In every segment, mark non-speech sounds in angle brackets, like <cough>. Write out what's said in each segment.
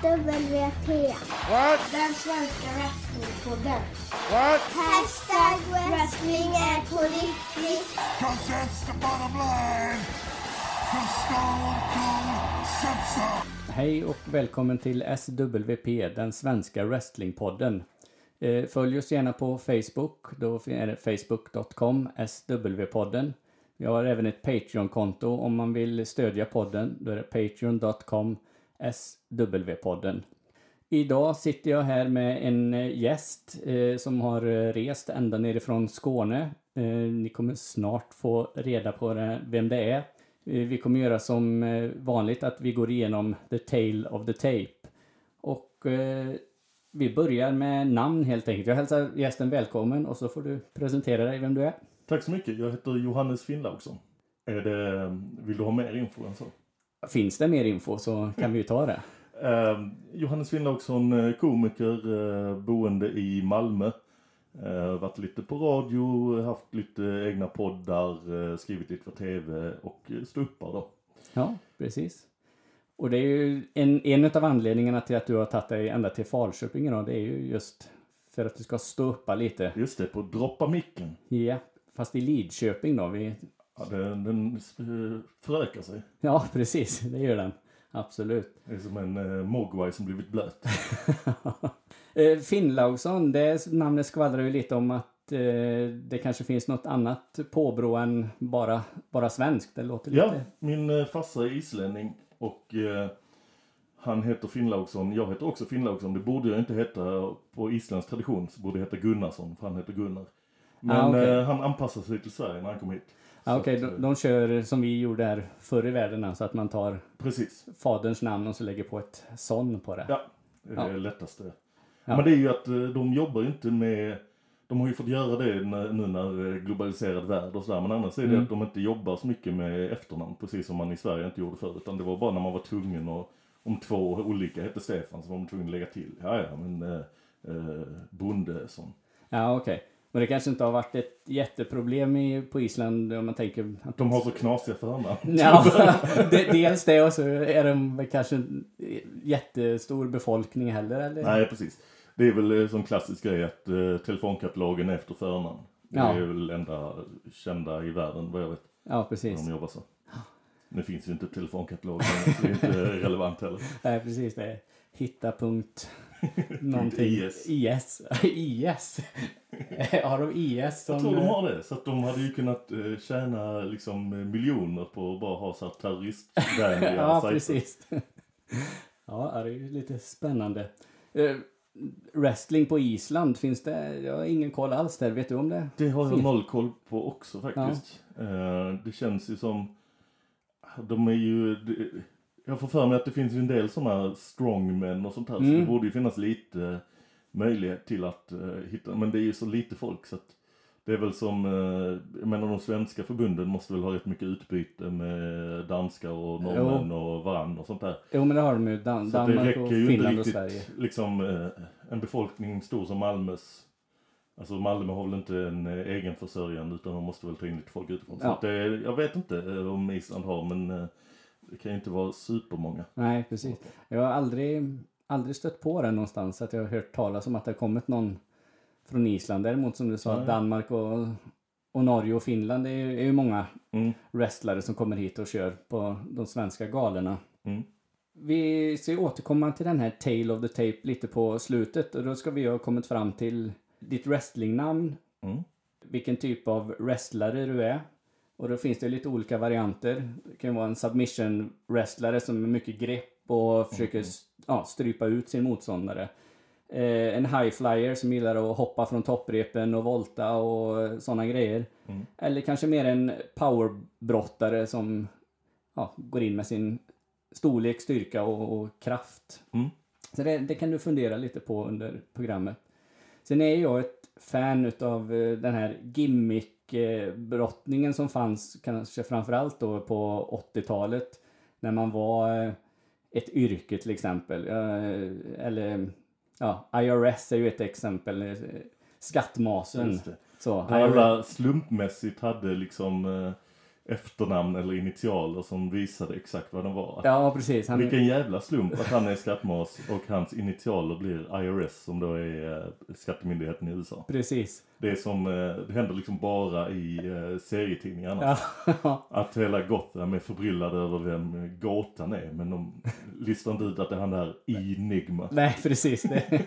SWP. What? Den svenska wrestlingpodden. What? Hashtag wrestling är på riktigt. Cause that's the bottom line. Cause Stone Cold so. Hej och välkommen till SWP, den svenska wrestlingpodden. Eh, Följ oss gärna på Facebook, då är det facebook.com SW-podden. Vi har även ett Patreon-konto om man vill stödja podden, då är det patreon.com SW-podden. Idag sitter jag här med en eh, gäst eh, som har eh, rest ända nerifrån Skåne. Eh, ni kommer snart få reda på det, vem det är. Eh, vi kommer göra som eh, vanligt att vi går igenom the tale of the tape. Och eh, vi börjar med namn helt enkelt. Jag hälsar gästen välkommen och så får du presentera dig vem du är. Tack så mycket. Jag heter Johannes Finnlaugsson. Är det, eh, vill du ha mer info än så? Finns det mer info så kan vi ju ta det. Eh, Johannes Finnlaugsson, komiker, eh, boende i Malmö. Eh, varit lite på radio, haft lite egna poddar, eh, skrivit lite för tv och eh, ståuppar då. Ja, precis. Och det är ju en, en av anledningarna till att du har tagit dig ända till Falköping idag. Det är ju just för att du ska stå uppa lite. Just det, på Droppa micken. Ja, fast i Lidköping då. Vi, Ja, den den förökar sig. ja, <laughs> precis. Det gör den. Absolut. Det är som en eh, mogwai som blivit blöt. <laughs> Eh, Finnlaugsson, det namnet skvallrar ju lite om att eh, det kanske finns något annat påbrå än bara, bara svenskt. Det låter Ja, lite... min eh, farsa är islänning och eh, han heter Finnlaugsson. Jag heter också Finnlaugsson. Det borde jag inte heta på isländsk tradition. Så borde jag heta Gunnarsson för han heter Gunnar. Men Ah, eh, han anpassade sig till Sverige när han kom hit. Ja, Så Okej, att, de, eh, de kör som vi gjorde här förr i världen, alltså att man tar Precis. faderns namn och så lägger på ett son på det. Ja, det är Ja. det lättaste. Ja. Men det är ju att eh, de jobbar ju inte med de har ju fått göra det nu när eh, globaliserad värld och sådär. Men annars är det Mm. att de inte jobbar så mycket med efternamn. Precis som man i Sverige inte gjorde förr. Utan det var bara när man var tvungen och om två olika hette Stefan så var man tvungen att lägga till. Ja, ja, men eh, eh, Bondesson. Ja, okej. Men det kanske inte har varit ett jätteproblem i, på Island om man tänker att De har så knasiga förnamn. <laughs> Ja, det, dels det och så är de kanske en jättestor befolkning heller eller? Nej, precis. Det är väl eh, som klassisk grej att eh, telefonkatalogen är efter förnamn. Det Ja. är väl enda kända i världen vad jag vet. Ja, precis. de jobbar så. Nu finns ju inte telefonkatalogen, så det är inte <laughs> relevant heller. Nej, precis. Det är hitta punkt någonting. IS. IS. IS. Har de IS som... Jag tror de har det, så att de hade ju kunnat eh, tjäna liksom miljoner på att bara ha så här terroristvänliga <laughs> Ja, sajter. precis. <laughs> Ja, det är ju lite spännande. Eh, wrestling på Island, finns det? Jag har ingen koll alls där. Vet du om det? Det har jag Finns- noll koll på också faktiskt. Eh, det känns ju som, de är ju, jag får för mig att det finns ju en del sådana strongmen och sånt här. Så Mm. det borde ju finnas lite möjlighet till att eh, hitta, men det är ju så lite folk så att det är väl som, eh, jag menar de svenska förbunden måste väl ha rätt mycket utbyte med danskar och norrmän och varann och sånt där. Jo, men det har de ju. Dan- Så Danmark och ju Finland inte och Sverige. riktigt, liksom eh, en befolkning stor som Malmös. Alltså Malmö har väl inte en eh, egen försörjande utan de måste väl ta in lite folk utifrån. Så Ja. att det, jag vet inte eh, om Island har men eh, det kan ju inte vara supermånga. Nej, precis. Jag har aldrig, aldrig stött på det någonstans. Att jag har hört talas om att det har kommit någon från Island. Däremot som du sa, Nej. Danmark och, och Norge och Finland. Är ju, är ju många Mm. wrestlare som kommer hit och kör på de svenska galorna. Mm. Vi ska återkomma till den här Tale of the Tape lite på slutet. Och då ska vi ha kommit fram till ditt wrestlingnamn. Mm. Vilken typ av wrestlare du är. Och då finns det lite olika varianter. Det kan vara en submission wrestlare som är mycket grepp och försöker ja, strypa ut sin motståndare. Eh, en high flyer som gillar att hoppa från topprepen och volta och sådana grejer. Mm. Eller kanske mer en powerbrottare som ja, går in med sin storlek, styrka och, och kraft. Mm. Så det, det kan du fundera lite på under programmet. Sen är jag ett fan utav eh, den här gimmick-brottningen som fanns kanske framförallt då på 80-talet. När man var eh, ett yrke till exempel. Eh, Eller ja, IRS är ju ett exempel. eh, Skattmasen. Så, Där alla slumpmässigt hade liksom efternamn eller initialer som visade exakt vad de var. Ja, precis. Han, Vilken jävla slump att han är skattmas och hans initialer blir IRS som då är eh, skattemyndigheten i USA. Precis. Det är som, eh, det händer liksom bara i eh, serietidningarna. Ja. Att hela Gotham är förbryllade över vem gåtan är men de listar inte ut att det är han där Enigma. Nej, precis. Det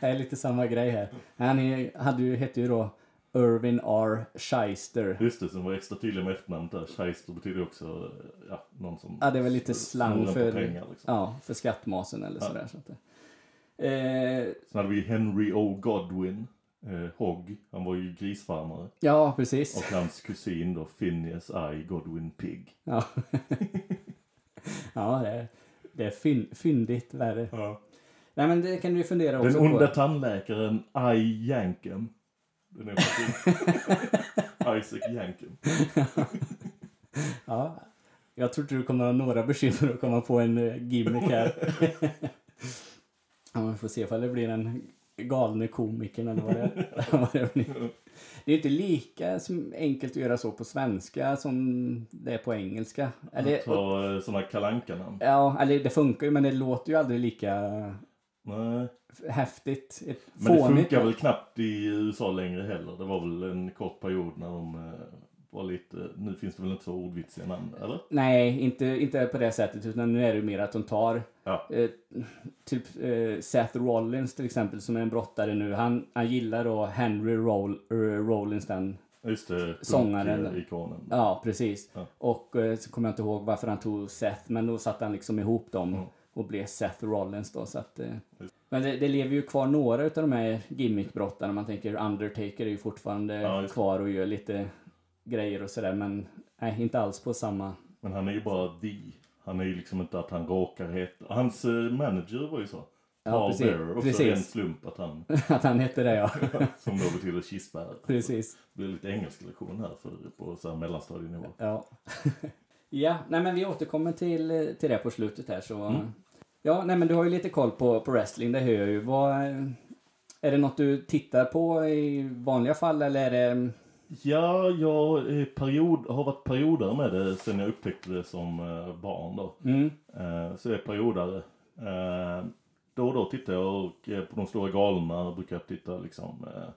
<laughs> är lite samma grej här. Han är, hade ju, hette ju då Irvin R. Shyster. Just det, som var extra tydlig med efternamnet där. Scheister betyder också, eh, ja, någon som Ja, det väl lite slang på för, pengar liksom. ja, för skattmasen eller Ja. sådär. Så att eh, Sen hade vi Henry O. Godwin, eh, Hogg, han var ju grisfarmare. ja, precis. Och hans kusin då, Phineas I. Godwin Pig. Ja, <laughs> ja det, är, det är fyn, fyndigt värre. Ja. Nej, men det kan du ju fundera också Den onda på. tandläkaren I. Yankem. Den på <laughs> Isaac Yankem. <laughs> Ja, jag tror inte du kommer ha några bekymmer att komma på en eh, gimmick här. <laughs> ja, vi får se ifall det blir en galne komikern eller vad det, vad det blir. Det är inte lika enkelt att göra så på svenska som det är på engelska. Eller, Ta eh, sådana kalanka-namn. ja, eller det funkar ju men det låter ju aldrig lika Nej. Häftigt. Ett Men det funkar väl knappt i USA längre heller. Det var väl en kort period när de eh, var lite, nu finns det väl inte så ordvitsiga namn, eller? Nej, inte, inte på det sättet utan nu är det mer att de tar Ja. eh, typ eh, Seth Rollins till exempel som är en brottare nu. Han, han gillar då Henry Roll, eh, Rollins den. Just det, Sångaren. punk-ikonen. Ja, precis. Ja. Och eh, så kommer jag inte ihåg varför han tog Seth men då satte han liksom ihop dem Mm. Och blev Seth Rollins då. Så att, eh, men det, det lever ju kvar några utav de här gimmickbrottarna. Man tänker Undertaker är ju fortfarande Ja, kvar och gör lite grejer och sådär men nej, inte alls på samma Men han är ju bara the. Han är ju liksom inte att han råkar heta. Hans eh, manager var ju så. Ja, Paul precis. Bearer, också Precis. en slump att han, <laughs> att han hette det ja. <laughs> som då betyder kistbärare. Precis. Det blir lite engelsk lektion här för, på så här mellanstadienivå. Ja. <laughs> ja, nej men vi återkommer till, till det på slutet här så. Mm. Ja, nej men du har ju lite koll på, på wrestling, det hör jag ju. Vad, är det något du tittar på i vanliga fall eller är det... Ja, jag är period, har varit perioder med det sen jag upptäckte det som eh, barn då. Mm, Eh, så jag är periodare. Eh, då och då tittar jag och eh, på de stora galorna brukar jag titta liksom, eh,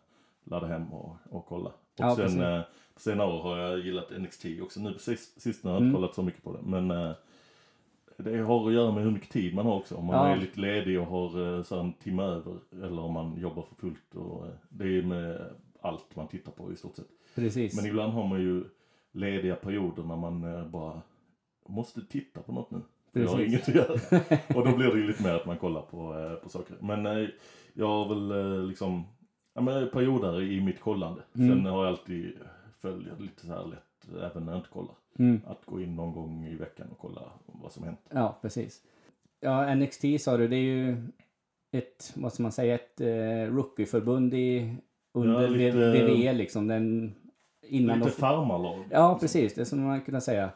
ladda hem och, och kolla. Och Ja, precis. sen eh, på senare år har jag gillat NXT också. Nu på sist, har jag Mm. inte kollat så mycket på det. Men eh, det har att göra med hur mycket tid man har också. Om man Ja. är lite ledig och har eh, så en timme över. Eller om man jobbar för fullt. Och, eh, det är med allt man tittar på i stort sett. precis. Men ibland har man ju lediga perioder när man eh, bara måste titta på något nu. För jag har Precis. inget att göra. <laughs> Och då blir det ju lite mer att man kollar på, på saker. Men jag har väl liksom ja, men perioder i mitt kollande. Mm. Sen har jag alltid följer lite så här lätt även när jag inte kollar. Mm, Att gå in någon gång i veckan och kolla vad som hänt. ja, precis. Ja, NXT sa du, det är ju ett, vad ska man säga, ett eh, rookieförbund i, under Ja, lite- WWE liksom. Den, innan Lite de- farmarlag. Ja, precis. Det som man kunna säga.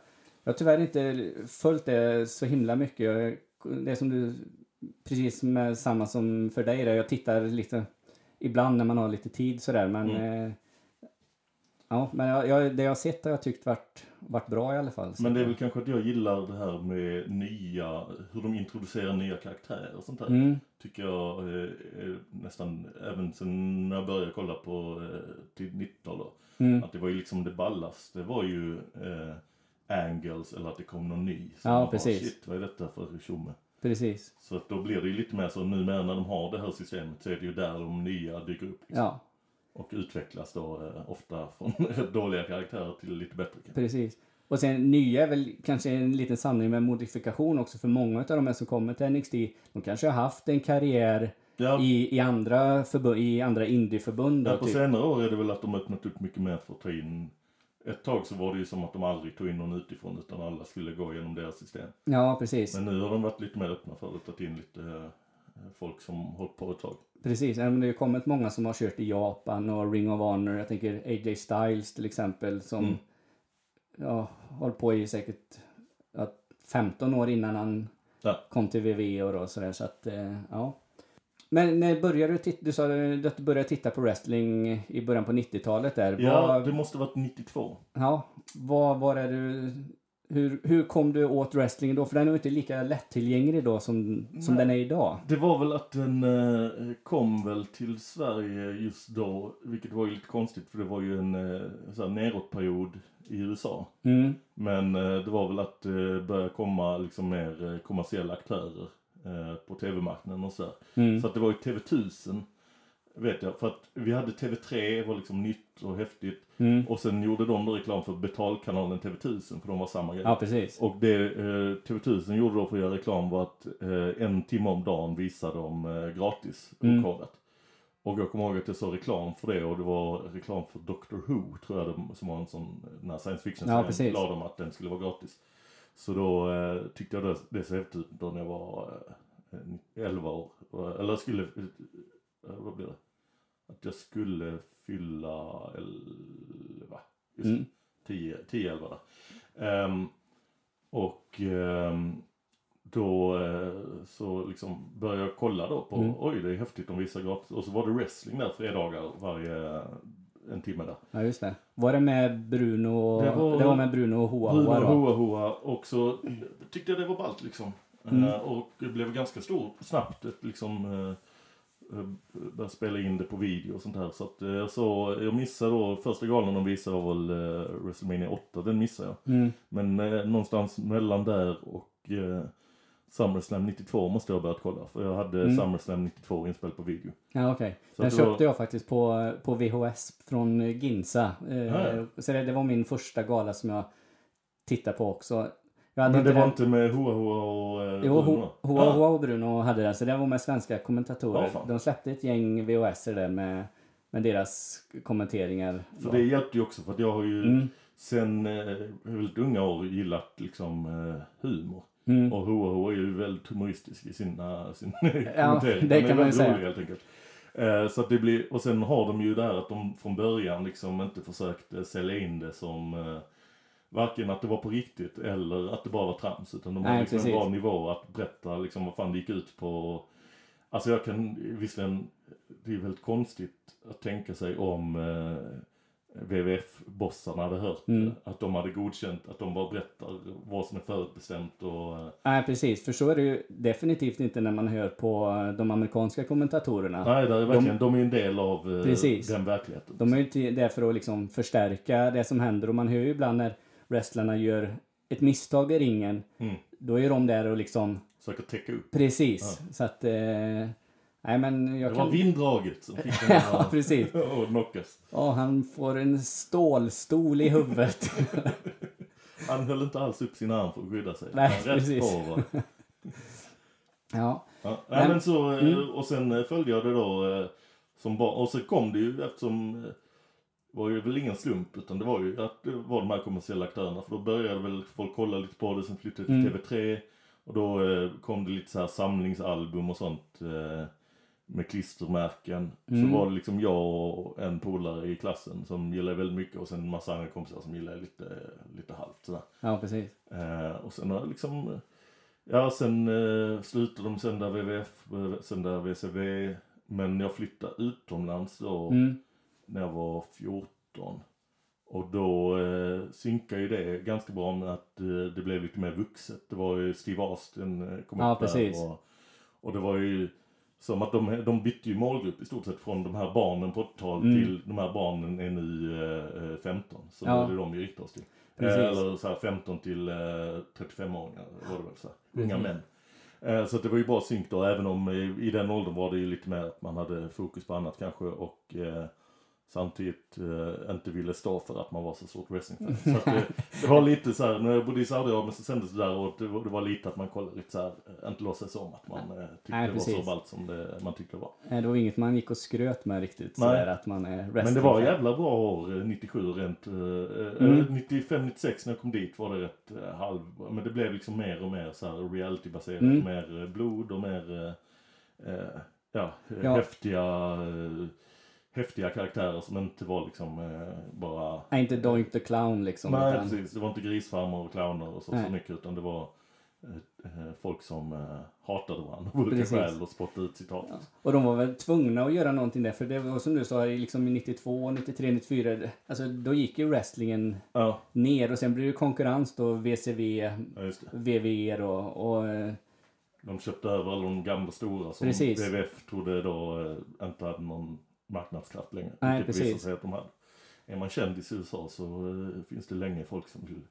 Jag har tyvärr inte följt det så himla mycket. Jag, det som du, precis med samma som för dig där. Jag tittar lite ibland när man har lite tid sådär. Men, Mm. eh, ja, men jag, jag, det jag har sett har jag tyckt varit, varit bra i alla fall. Men det är väl kanske att jag gillar det här med nya, hur de introducerar nya karaktärer och sånt där. Mm, tycker jag eh, är nästan, även sen när jag började kolla på eh, till 90 då, mm, att det var ju liksom det ballaste var ju eh, Angles eller att det kom någon ny. Så Ja, bara, precis. Shit, vad är detta för tjomme? precis. Så att då blir det ju lite mer så numera när de har det här systemet så är det ju där de nya dyker upp. Liksom. Ja, Och utvecklas då eh, ofta från <laughs> dåliga karaktärer till lite bättre. kanske. precis. Och sen nya är väl kanske en liten sanning med modifikation också för många av de här som kommer till NXT. De kanske har haft en karriär Ja, i, i andra, förbund, i andra indieförbund. ja, på typ. senare år är det väl att de öppnat upp mycket mer för att ta in ett tag så var det ju som att de aldrig tog in någon utifrån utan alla skulle gå igenom deras system. Ja, precis. Men nu har de varit lite mer öppna för att ta in lite eh, folk som hållit på ett tag. Precis, det har kommit många som har kört i Japan och Ring of Honor. Jag tänker AJ Styles till exempel som Mm. ja, hållit på i säkert ja, 15 år innan han Ja. kom till WWE och då, sådär. Så att, eh, ja. Men när började du titta? Du sa att du började titta på wrestling i början på 90-talet där. Ja, Vad- det måste varit 92. Ja, vad var det du... Hur, hur kom du åt wrestling då? För den är ju inte lika lättillgänglig då som, som Nej. den är idag. Det var väl att den eh, kom väl till Sverige just då, vilket var ju lite konstigt för det var ju en eh, så här neråtperiod i USA. Mm. Men eh, det var väl att det började komma liksom mer eh, kommersiella aktörer eh, på tv-marknaden och sådär. Mm. Så att det var ju TV1000, vet jag, för att vi hade TV3, var liksom nytt och häftigt. Mm. Och sen gjorde de reklam för betalkanalen TV1000, för de var samma grej. Ja, precis. Och det eh, TV1000 gjorde då för att göra reklam var att eh, en timme om dagen visade de eh, gratis Mm. Och jag kommer ihåg att jag såg reklam för det och det var reklam för Doctor Who tror jag det, som var en sån, när science fiction Ja, la de att den skulle vara gratis. Så då eh, tyckte jag det, det såg häftigt då när jag var eh, 11 år. Eller jag skulle, eh, vad blir det? Att jag skulle fylla 11. Just det. Mm. 10, 10 11 där. Ehm, och ehm, då eh, så liksom började jag kolla då på, Mm. oj det är häftigt, de visar gratis. Och så var det wrestling där fredagar varje, en timme där. Ja, just det. Var det med Bruno? Det Det var- var, med Bruno och Hoa Bruno då? Hoa Hoa och så tyckte jag det var ballt liksom. Mm. Eh, och det blev ganska stor snabbt, ett liksom eh, började spela in det på video och sånt här. Så att eh, så jag missade då, första galan de visade var väl eh, WrestleMania 8, den missade jag. Mm. Men eh, någonstans mellan där och eh, SummerSlam 92 måste jag ha börjat kolla. För jag hade Mm. SummerSlam 92 inspelat på video. Ja, okej. Så Den köpte var- jag faktiskt på, på VHS från Ginza. Eh, Ja, ja. Så det, det var min första gala som jag tittade på också. Men det var den- inte med Hoa Hoa och eh, Jo, Bruno, va? Hoa Ah, Hoa och Bruno hade den, så det var med svenska kommentatorer. Fan. De släppte ett gäng VHS där med, med deras kommenteringar. För det hjälpte ju också för att jag har ju Mm. sen eh, väldigt unga år gillat liksom eh, humor. Mm. Och Hoa Hoa är ju väldigt humoristisk i sina, sin <laughs> Ja, kommentering. det kan man ju säga. rolig, helt enkelt. Eh, så att det blir, och sen har de ju där att de från början liksom inte försökte sälja in det som eh, varken att det var på riktigt eller att det bara var trams. Utan de har Nej, liksom precis. en bra nivå att berätta liksom vad fan det gick ut på. Alltså jag kan visserligen, det är väldigt konstigt att tänka sig om eh, WWF-bossarna hade hört Mm. Att de hade godkänt, att de bara berättar vad som är förutbestämt och eh, Nej, precis. För så är det ju definitivt inte när man hör på de amerikanska kommentatorerna. Nej, det är verkligen, de, är ju en del av eh, Precis. den verkligheten. De är ju inte där för att liksom förstärka det som händer. Och man hör ju ibland när wrestlarna gör ett misstag i ringen. Mm. Då är de där och liksom... Försöker täcka upp. Precis. Så att... Eh, nej, men jag Det kan... var vinddraget som fick <laughs> den ja, precis. <laughs> att knockas. Ja, han får en stålstol i huvudet. <laughs> Han höll inte alls upp sin arm för att skydda sig. Nej, Han precis. på ja. Ja, nej, Men- men så, eh, Mm. och sen följde jag det då eh, som barn. Och så kom det ju eftersom eh, var ju väl ingen slump utan det var ju att det var de här kommersiella aktörerna. För då började väl folk kolla lite på det, sen flyttade till Mm. TV3. Och då eh, kom det lite så här samlingsalbum och sånt. Eh, med klistermärken. Mm. Så var det liksom jag och en polare i klassen som gillade väldigt mycket och sen en massa andra kompisar som gillade lite, lite halvt sådär. ja, precis. Eh, och sen har liksom, ja sen eh, slutade de sända WWF, eh, sända VCV. Men jag flyttade utomlands då Mm. När jag var 14. Och då eh, synkade ju det ganska bra med att eh, det blev lite mer vuxet. Det var ju Steve Austin eh, kom Ja, upp där precis. Och, och det var ju som att de, de bytte ju målgrupp i stort sett från de här barnen på 80-talet Mm. till de här barnen är nu eh, eh, 15. Så Ja. då är det de vi riktar oss till. Eh, Precis. eller så här 15 till eh, 35-åringar var det väl så här. Unga Precis. män. Eh, så det var ju bra synk då, även om i, i den åldern var det ju lite mer att man hade fokus på annat kanske och eh, samtidigt eh, inte ville stå för att man var så stort wrestlingfan. <laughs> Så att det, det var lite så här, när jag bodde i Saudiarabien så sändes det där och det var, det var lite att man kollade lite så här, eh, inte låtsas om att man eh, tyckte Nej, det var så ballt som det, man tyckte det var. Eh, Det var inget man gick och skröt med riktigt. Nej. Sådär att man är wrestling Men det var jävla bra år, eh, 97 rent. eh, Mm. eh, 95-96 när jag kom dit var det rätt eh, halv, men det blev liksom mer och mer så här reality-baserat. Mm. Mer eh, blod och mer, eh, eh, ja, eh, Ja. häftiga, eh, häftiga karaktärer som inte var liksom eh, bara Nej, inte Doink the Clown liksom. Nej utan- precis, det var inte grisfarmor och clowner och så, så mycket utan det var eh, folk som eh, hatade varandra och brukade Precis. skäll och spotta ut citat. Och de var väl tvungna att göra någonting där, för det var som du sa, liksom i 92, 93, 94, alltså då gick ju wrestlingen Ja, ner och sen blev det konkurrens då, VCV, ja. VVR och, och eh, De köpte över alla de gamla stora som Precis. WWF trodde då eh, inte hade någon marknadskraft längre. Nej, vilket precis. visade sig att de hade. Är man kändis i USA så eh, finns det länge folk som vill,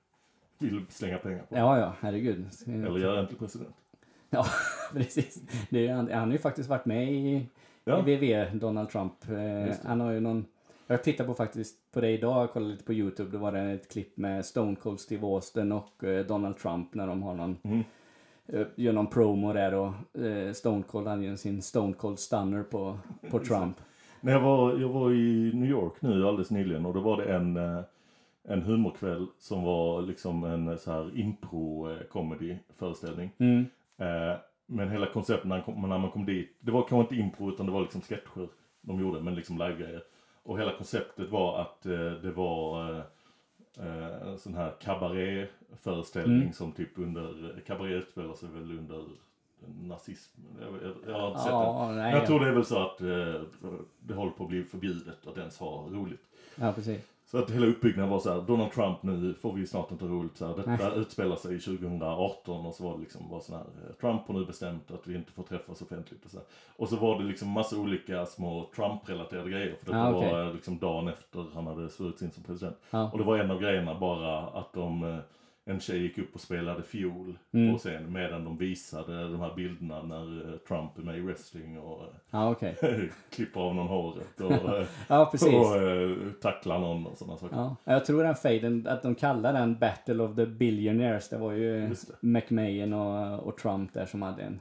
vill slänga pengar på. ja, ja, herregud. Eller göra en till president. Ja, <laughs> precis. Är, han, han har ju faktiskt varit med i, Ja. i VV, Donald Trump. Eh, han har ju någon... Jag tittade på faktiskt på det idag, jag kollade lite på Youtube. Då var det ett klipp med Stone Cold Steve Austin och eh, Donald Trump när de har någon... Mm. eh, Gör någon promo där och eh, Stone Cold gör sin Stone Cold Stunner på, på <laughs> Trump. När jag var, jag var i New York nu alldeles nyligen och då var det en, eh, en humorkväll som var liksom en eh, så här impro-comedy föreställning. Mm. Eh, men hela konceptet när, han kom, när man kom dit, det var kanske inte impro utan det var liksom sketcher de gjorde, men liksom livegrejer. Och hela konceptet var att eh, det var eh, eh, en sån här kabaréföreställning Mm. som typ under, kabaré utspelar sig väl under nazism. Jag, jag, jag har inte sett Ja, den. nej, jag ja. tror det är väl så att eh, det håller på att bli förbjudet att ens ha roligt. Ja, precis. Så att hela uppbyggnaden var så här, Donald Trump nu får vi snart inte roligt så här. Detta Nej. utspelar sig 2018 och så var det liksom var sån här, eh, Trump har nu bestämt att vi inte får träffas offentligt och så här. Och så var det liksom massa olika små Trump-relaterade grejer. För det Ah, okej. var eh, liksom dagen efter han hade svurits in som president. Ja. Och det var en av grejerna bara att de, eh, en tjej gick upp och spelade fiol Mm. på scen medan de visade de här bilderna när eh, Trump är med i wrestling och Ja, okej. eh, <laughs> klipper av någon håret och, <laughs> eh, Ja, precis. och eh, tacklar någon och sådana saker. Ja, jag tror den fejden, att de kallar den Battle of the Billionaires, det var ju. McMahon och, och Trump där som hade en.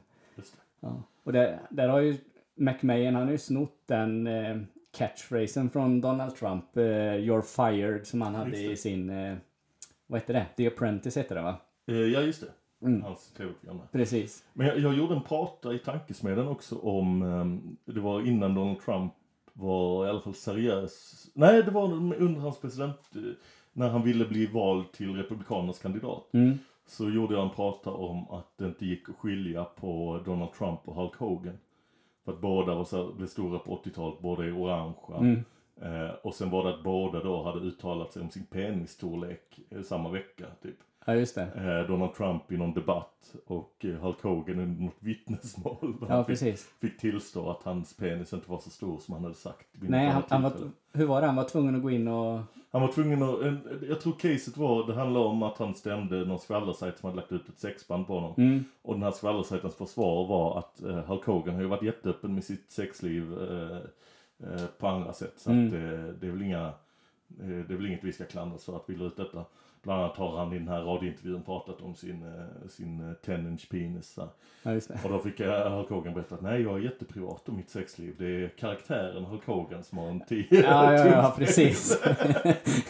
Ja. Och det, där har ju McMahon, han har ju snott den eh, catchphrasen från Donald Trump, eh, You're fired, som han hade i sin, eh, vad heter det? The Apprentice heter det va? Eh, ja, just det. Mm. Hans tv-program. Precis. Men jag, jag gjorde en prata i Tankesmedjan också om, ehm, det var innan Donald Trump var i alla fall seriös. Nej, det var under hans president, eh, när han ville bli vald till Republikanernas kandidat. Mm. Så gjorde jag en prata om att det inte gick att skilja på Donald Trump och Hulk Hogan. För att båda var så, blev stora på 80-talet, båda är orangea. Mm. Eh, och sen var det att båda då hade uttalat sig om sin penisstorlek eh, samma vecka, typ. Ja, just det. eh, Donald Trump i någon debatt och eh, Hulk Hogan i något vittnesmål. där Ja, han fick, fick tillstå att hans penis inte var så stor som han hade sagt. Nej, han, han var, hur var det? Han var tvungen att gå in och... han var tvungen att, en, jag tror caset var, det handlade om att han stämde någon skvallersajt som hade lagt ut ett sexband på honom. Mm. Och den här skvallersajtens försvar var att eh, Hulk Hogan har ju varit jätteöppen med sitt sexliv eh, eh, på andra sätt. Så Mm. att eh, det är väl inga, eh, det är väl inget vi ska klandras för att vi la ut detta. Bland annat har han i den här radiointervjun pratat om sin, eh, sin eh, 10-inch penis. Så. här. Ja. Och då fick jag Hulk Hogan berätta att nej, jag är jätteprivat om mitt sexliv. Det är karaktären Hulk Hogan som har en 10 Ja, ja, ja, <laughs> precis.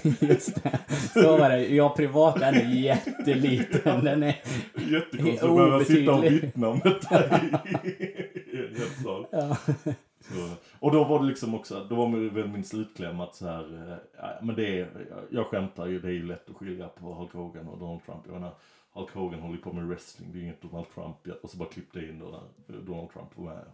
<laughs> Just det. Så var det. Jag privat, den är jätteliten. Den är... Jättekonstigt att behöva sitta och vittna om detta i en rättssal. Ja. Och då var det liksom också, då var väl min slutkläm att så här, eh, ja, men det är, jag skämtar ju, det är ju lätt att skilja på Hulk Hogan och Donald Trump. Jag menar, Hulk Hogan håller på med wrestling, det är inget Donald Trump. Och så bara klippte jag in då när Donald Trump var med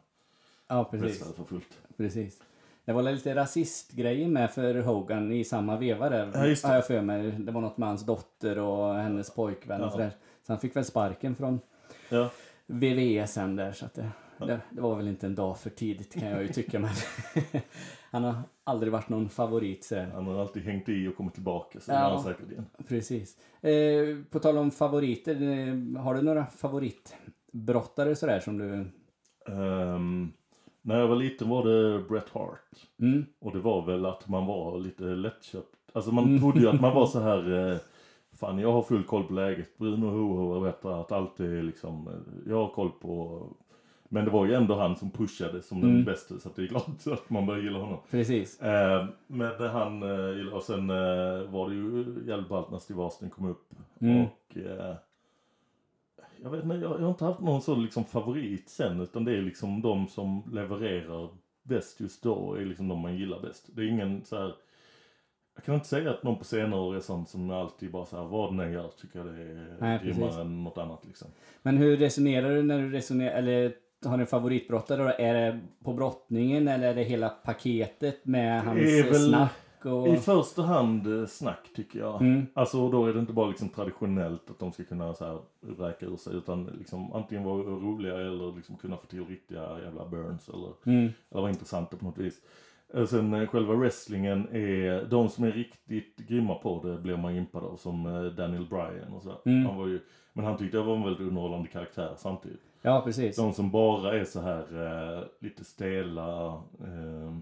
ja, precis. för fullt. precis. Det var lite rasistgrejer med för Hogan i samma veva där. Ja, just det. Har jag för mig. Det var något med hans dotter och hennes pojkvän och Ja. sådär. Så han fick väl sparken från Ja, VVE sen där. Så att det, det, det var väl inte en dag för tidigt kan jag ju tycka. Men <laughs> han har aldrig varit någon favorit. Så. han har alltid hängt i och kommit tillbaka, så Ja. han säkert igen. Precis. Eh, på tal om favoriter. Eh, har du några favoritbrottare sådär som du... Ehm, när jag var liten var det Bret Hart. Mm, Och det var väl att man var lite lättköpt. Alltså man trodde ju att man var <laughs> så här. Eh, fan jag har full koll på läget. Bruno Hoho vet att allt är liksom. eh, Jag har koll på. Men det var ju ändå han som pushade som den Mm. bästa. Så att det är klart <laughs> att man börjar gilla honom. precis. Eh, men det han eh, gillade. Och sen eh, var det ju jävligt ballt när Steve Austin kom upp. Mm. Och. Eh, jag vet inte, jag, jag har inte haft någon sån liksom favorit sen. Utan det är liksom de som levererar bäst just då är liksom de man gillar bäst. Det är ingen så här Jag kan inte säga att någon på senare år är sån som alltid bara så här, vad den än gör tycker jag det är Nej, grymmare precis. än något annat liksom. Men hur resonerar du när du resonerar, eller har en favoritbrottare då? Är det på brottningen eller är det hela paketet med hans snack och... I första hand eh, snack tycker jag. Mm. Alltså då är det inte bara liksom traditionellt att de ska kunna så här räka ur sig utan liksom antingen vara roliga eller liksom kunna få till riktiga jävla burns eller, Mm. eller vara intressanta på något vis. Eh, Sen eh, själva wrestlingen är, de som är riktigt grymma på det blir man impad av som Daniel Bryan och sådär. Mm. Han var ju, men han tyckte jag var en väldigt underhållande karaktär samtidigt. Ja, precis. De som bara är så här eh, lite stela, eh,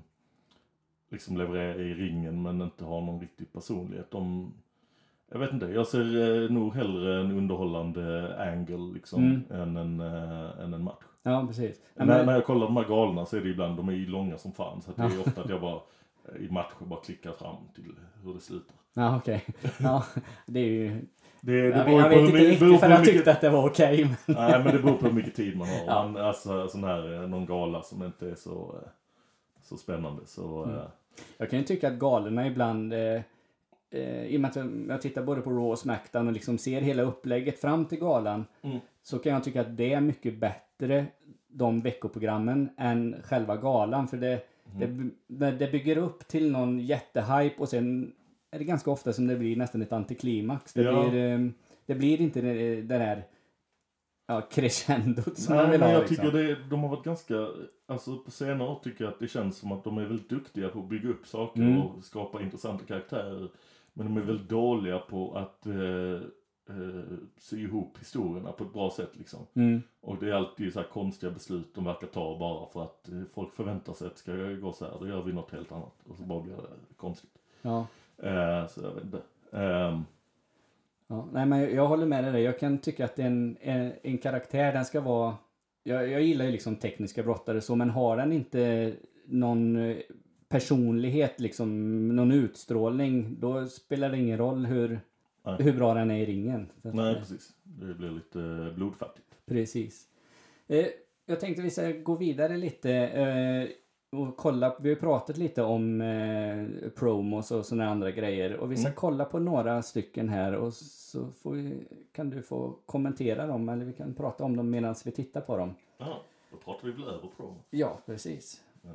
liksom levererar i ringen men inte har någon riktig personlighet. De, jag vet inte, jag ser eh, nog hellre en underhållande angle liksom Mm. än, en, eh, än en match. Ja, precis. Ja, när, men, när jag kollar de här galna så är det ibland, de är ju långa som fan så det är ofta att jag bara eh, i matcher bara klickar fram till hur det slutar. ja, okej. Ja, det är ju... Det, det Jag, beror jag på vet inte riktigt för jag mycket- tyckte att det var okej. men... Nej men det beror på hur mycket tid man har. Ja. Man, alltså sån här, eh, någon gala som inte är så, eh, så spännande så... Mm. eh, Jag kan ju tycka att galorna ibland, eh, eh, i och med att jag, jag tittar både på Raw och Smackdown och liksom ser hela upplägget fram till galan, Mm. så kan jag tycka att det är mycket bättre, de veckoprogrammen, än själva galan. För det, Mm. det, det bygger upp till någon jättehype och sen är det ganska ofta som det blir nästan ett antiklimax. Det, Ja. blir, eh, det blir inte det, det där ja, crescendot som Nej, man vill men ha. jag liksom. tycker det, de har varit ganska, alltså på senare år tycker jag att det känns som att de är väldigt duktiga på att bygga upp saker Mm. och skapa intressanta karaktärer. Men de är väldigt dåliga på att eh, eh, sy ihop historierna på ett bra sätt liksom. Mm. Och det är alltid så här konstiga beslut de verkar ta bara för att eh, folk förväntar sig att ska gå så här, då gör vi något helt annat. Och så bara blir det konstigt. Ja. Eh, så jag vet inte. Ehm, Ja, nej, men jag, håller med dig där. Jag kan tycka att en, en, en karaktär, den ska vara... Jag, jag gillar ju liksom tekniska brottare så, men har den inte någon eh, personlighet, liksom någon utstrålning, då spelar det ingen roll hur, Nej. hur bra den är i ringen. Nej, eh, precis. Det blir lite blodfattigt. Precis. Eh, jag tänkte vi ska gå vidare lite eh, och kolla. Vi har pratat lite om eh, promos och sådana andra grejer. Och vi ska Mm. kolla på några stycken här och så vi, kan du få kommentera dem eller vi kan prata om dem medan vi tittar på dem. Ja, då pratar vi väl över promo. Ja, precis. Men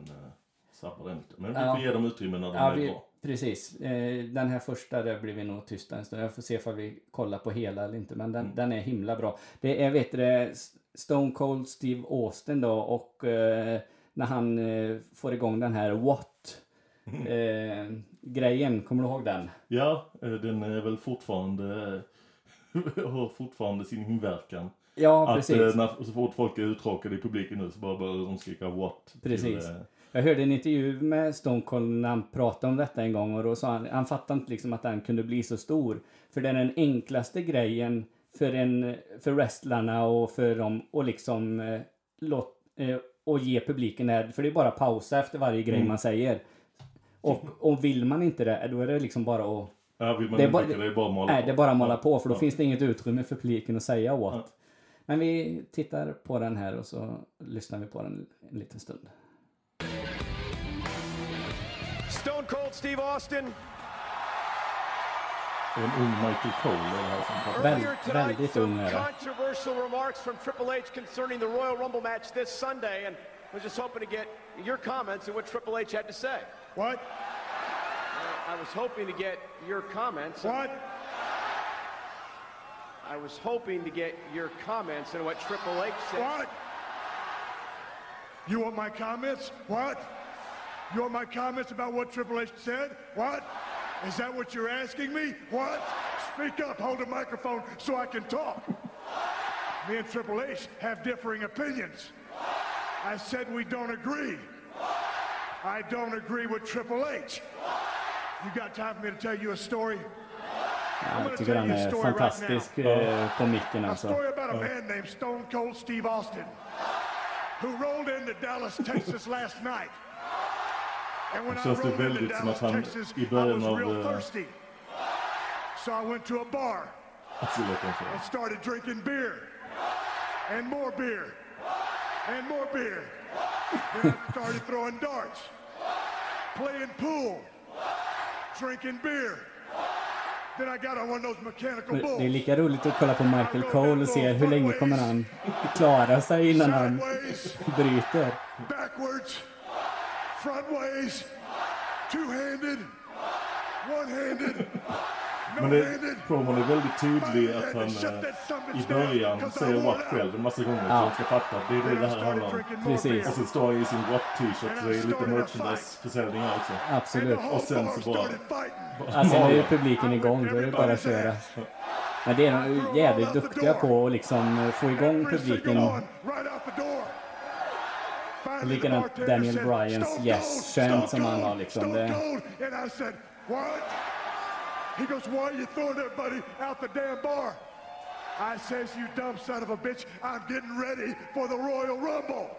sabbar den lite. Men vi Ja. får ge dem utrymme när de Ja, är vi, bra. precis. Eh, den här första där blir vi nog tysta en stund. Jag får se ifall vi kollar på hela eller inte. Men den, Mm. den är himla bra. Det är, vet du Stone Cold Steve Austin då och eh, när han eh, får igång den här What eh, grejen. Kommer du ihåg den? Ja, eh, den är väl fortfarande <laughs> har fortfarande sin inverkan. Ja, att precis. eh, när, så fort folk är uttråkade i publiken nu så bara börjar de skrika what. Precis. Till, eh, Jag hörde en intervju med Stone Cold när han pratade om detta en gång och då sa han, han fattade inte liksom att den kunde bli så stor. För det är den enklaste grejen för, en, för wrestlarna och för dem och liksom eh, låt, eh, och ge publiken det. För det är bara pausa efter varje grej Mm. man säger. Och, och vill man inte det, då är det liksom bara att ja, vill man Det är det bara- undvika det är bara att mala Nej, på. det är bara att måla på för då Ja. finns det inget utrymme för publiken att säga åt. Ja. Men vi tittar på den här och så lyssnar vi på den en liten stund. Stone Cold Steve Austin. Det är en ung Michael Cole är här som pratar. Väl- Earlier tonight, väldigt some ung är det. controversial remarks from Triple H concerning the Royal Rumble match this Sunday, and was just hoping to get your comments on what Triple H had to say. What? I was hoping to get your comments. What? I was hoping to get your comments on what Triple H said. What? You want my comments? What? You want my comments about what Triple H said? What? Is that what you're asking me? What? Speak up, hold a microphone so I can talk. Me and Triple H have differing opinions. I said we don't agree. I don't agree with Triple H. You got time for me to tell you a story? Jag tycker han är fantastisk eh, på micken A alltså. story about a man named Stone Cold Steve Austin who rolled into Dallas, Texas last night. And when Det I känns det väldigt som att han i början was av, real eh, thirsty. So I went to a bar and started drinking beer. And more beer. And more beer. Then I started throwing darts. Playing pool. drinking beer. Then I got on one of those mechanical Det är lika roligt att kolla på Michael Cole och se hur länge kommer han klara sig innan han bryter. Frontways, two-handed, one-handed, Men det, promon är väldigt tydlig att han eh, i början säger what själv en massa gånger så Ja. de ska fatta att det är det det här handlar om. Precis. Och så står han i sin what t-shirt så det är lite merchandise-försäljning här också. Absolut. Och sen så bara... Alltså nu är ju publiken igång, då är det bara att köra. Men det är de jävligt duktiga på att liksom få igång publiken. Likadant Daniel Bryans yes som han har liksom. Det- And I said, what? He goes, why are you throwing everybody out the damn bar? I says, you dumb son of a bitch, I'm getting ready for the Royal Rumble.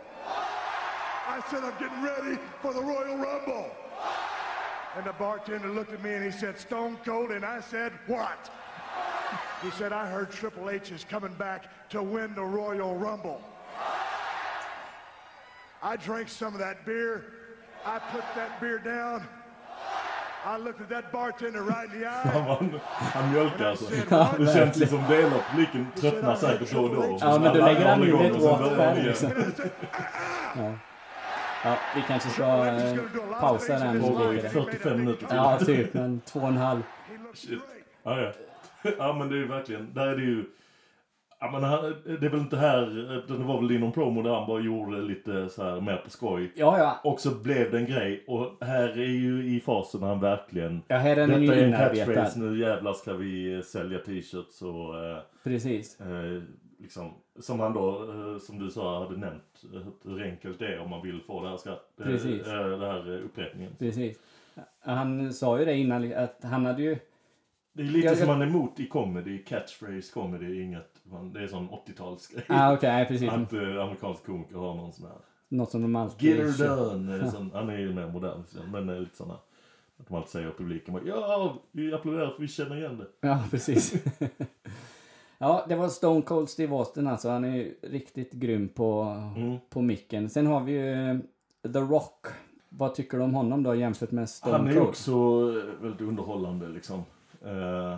I said, I'm getting ready for the Royal Rumble. And the bartender looked at me and he said, Stone Cold, and I said, what? He said, I heard Triple H is coming back to win the Royal Rumble. I drank some of that beer. I put that beer down. I looked at that bartender right in the eye. Han, han mjölkar alltså. Det känns liksom delar av publiken tröttnar säkert då och då. Ja, men då lägger han in ett Och sen what börjar han själv igen. liksom. <laughs> Ja. ja, vi kanske ska eh, pausa den Pågår i lite. 45 minuter till. Ja, typ en två och en halv. Shit. Ja, ja. <laughs> ja men det är ju verkligen, där är det ju Ja men han, det är väl inte här, det var väl i någon promo där han bara gjorde lite så här mer på skoj. Ja, ja. Och så blev det en grej och här är ju i fasen när han verkligen Ja, här är den Detta är en catchphrase, nu jävlar ska vi sälja t-shirts och eh, Precis. eh, liksom, som han då, eh, som du sa, hade nämnt hur enkelt det är om man vill få det här skratt, eh, Precis. eh, det här upprepningen. Precis. Han sa ju det innan att han hade ju... Det är lite Jag- som jag- man är emot i comedy, catchphrase comedy, inget, man, det är sån 80-talsgrej. Ah, precis. Att eh, amerikansk komiker har någon sån här Något som de alltid... Get her done! Sån, han är ju mer modern men eh, lite såna att de alltid säger i publiken bara, Ja, vi applåderar för vi känner igen det. Ja, precis. <laughs> ja, det var Stone Cold Steve Austin alltså. Han är ju riktigt grym på, Mm. på micken. Sen har vi ju eh, The Rock. Vad tycker du om honom då jämfört med Stone Han är Cold? också eh, väldigt underhållande liksom. Eh,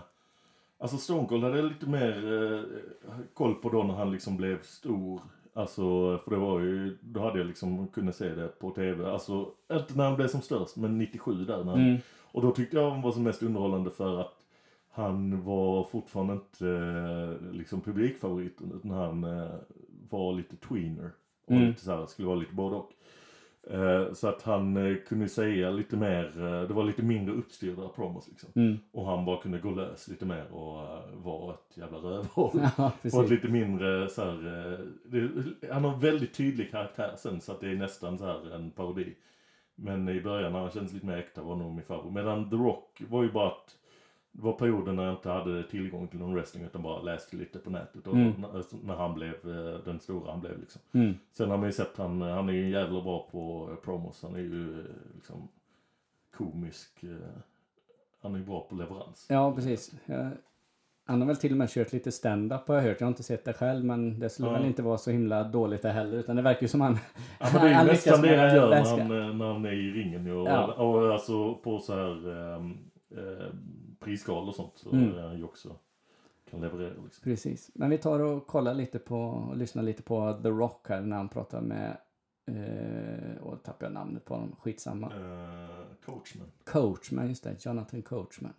alltså Stone Cold hade lite mer eh, koll på då när han liksom blev stor. Alltså, för det var ju, då hade jag liksom kunnat se det på tv. Alltså, inte när han blev som störst, men 97 där. När han, Mm. Och då tyckte jag han var som mest underhållande för att han var fortfarande inte eh, liksom publikfavoriten utan han eh, var lite tweener. Och Mm. lite så här, skulle vara lite både och. Eh, så att han eh, kunde säga lite mer, eh, det var lite mindre uppstyrda promos liksom. Mm. Och han bara kunde gå lös lite mer och vara ett jävla rövhål. <laughs> Ja, precis. lite mindre så här, det, han har väldigt tydlig karaktär sen så att det är nästan så här en parodi. Men i början när han kändes lite mer äkta var nog min favorit. Medan The Rock var ju bara att det var perioder när jag inte hade tillgång till någon wrestling utan bara läste lite på nätet. Och Mm. när, när han blev eh, den stora han blev liksom. Mm. Sen har man ju sett han, han är ju jävla bra på eh, promos. Han är ju eh, liksom komisk. eh, Han är ju bra på leverans. Ja, precis. Jag, han har väl till och med kört lite stand-up har jag hört. Jag har inte sett det själv men det skulle Ja. väl inte vara så himla dåligt det heller. Utan det verkar ju som han... Ja, men det är <laughs> han ju lyckas nästan det han gör när han, eh, när han är i ringen. ju. Och, Ja. och alltså på så här um, uh, prisgal och sånt. Så Mm. ju också kan leverera liksom. Precis. Men vi tar och kollar lite på och lyssnar lite på The Rock här när han pratar med... Eh, och tappar jag namnet på honom. Skitsamma. Uh, coachman. Coachman, just det. Jonathan Coachman.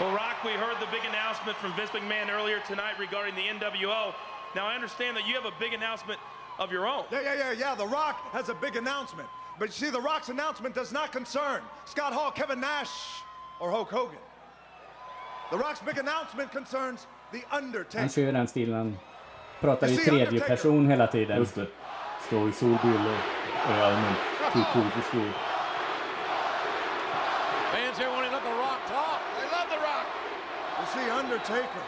Well, Rock, we heard the big announcement from Vince McMahon earlier tonight regarding the NWO. Now, I understand that you have a big announcement of your own. Yeah, yeah, yeah, yeah. The Rock has a big announcement. But you see, The Rock's announcement does not concern Scott Hall, Kevin Nash, or Hulk Hogan. The Rock's big announcement concerns The Undertaker. Han Undertaker. kör ju den stilen. Han pratar i tredje person hela tiden. Just det. Står i solbrillor. Och är allmänt too cool for school. Fans here want to let The Rock talk. They love The Rock. You see, Undertaker.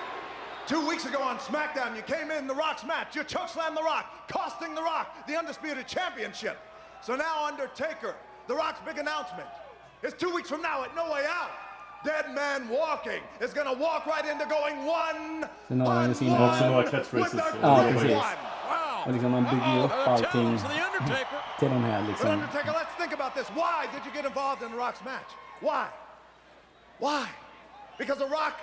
Two weeks ago on SmackDown, you came in The Rock's match. You chokeslammed The Rock, costing The Rock the Undisputed Championship. So now, Undertaker, The Rock's big announcement is two weeks from now at No Way Out. Dead Man Walking is going to walk right into going one. Sen har han ju sina- Också några catchphrases. the Ja, precis. Wow. Och liksom man bygger ju upp allting challenge to The Undertaker. till de här liksom. Undertaker, let's think about this. Why did you get involved in The Rock's match? Why? Why? Because The Rock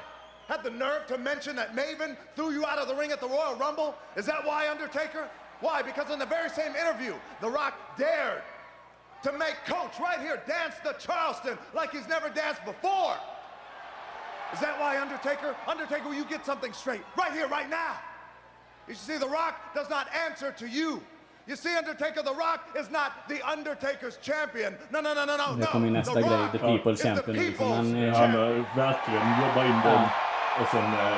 had the nerve to mention that Maven threw you out of the ring at the Royal Rumble? Is that why, Undertaker? Why? Because in the very same interview, The Rock dared to make Coach right here dance the Charleston like he's never danced before. Is that why, Undertaker? Undertaker, will you get something straight right here, right now? You see, The Rock does not answer to you. You see, Undertaker, The Rock is not the Undertaker's champion. No, no, no, no, no, Det kommer no. nästa The grej, Rock The People's is the Champion. Liksom. people's Han, eh, Han har verkligen jobbat in den och sen eh,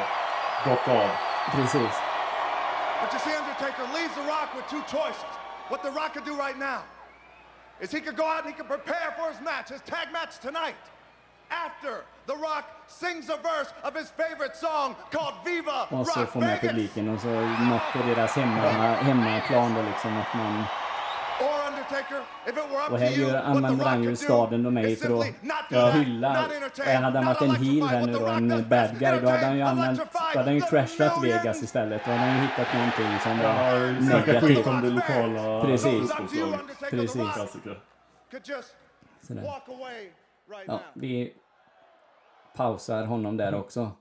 droppa av. precis. But you see, Undertaker leaves The Rock with two choices. What The Rock could do right now is he could go out and he could prepare for his match, his tag match tonight. After The Rock sings a verse of his favorite song called Viva Och så Rock med Vegas. publiken och så något på deras hemma, hemmaplan då liksom att man... Och här gör, använder han ju staden i is för att ja, hylla. Hade han varit en heel här nu då, en bad guy, då hade han ju använt, då hade han ju trashat. Vegas istället. Då hade han ju hittat någonting som var snacka skit om negativt. det lokala Precis. Precis. Sådär. Ja, vi pausar honom där också.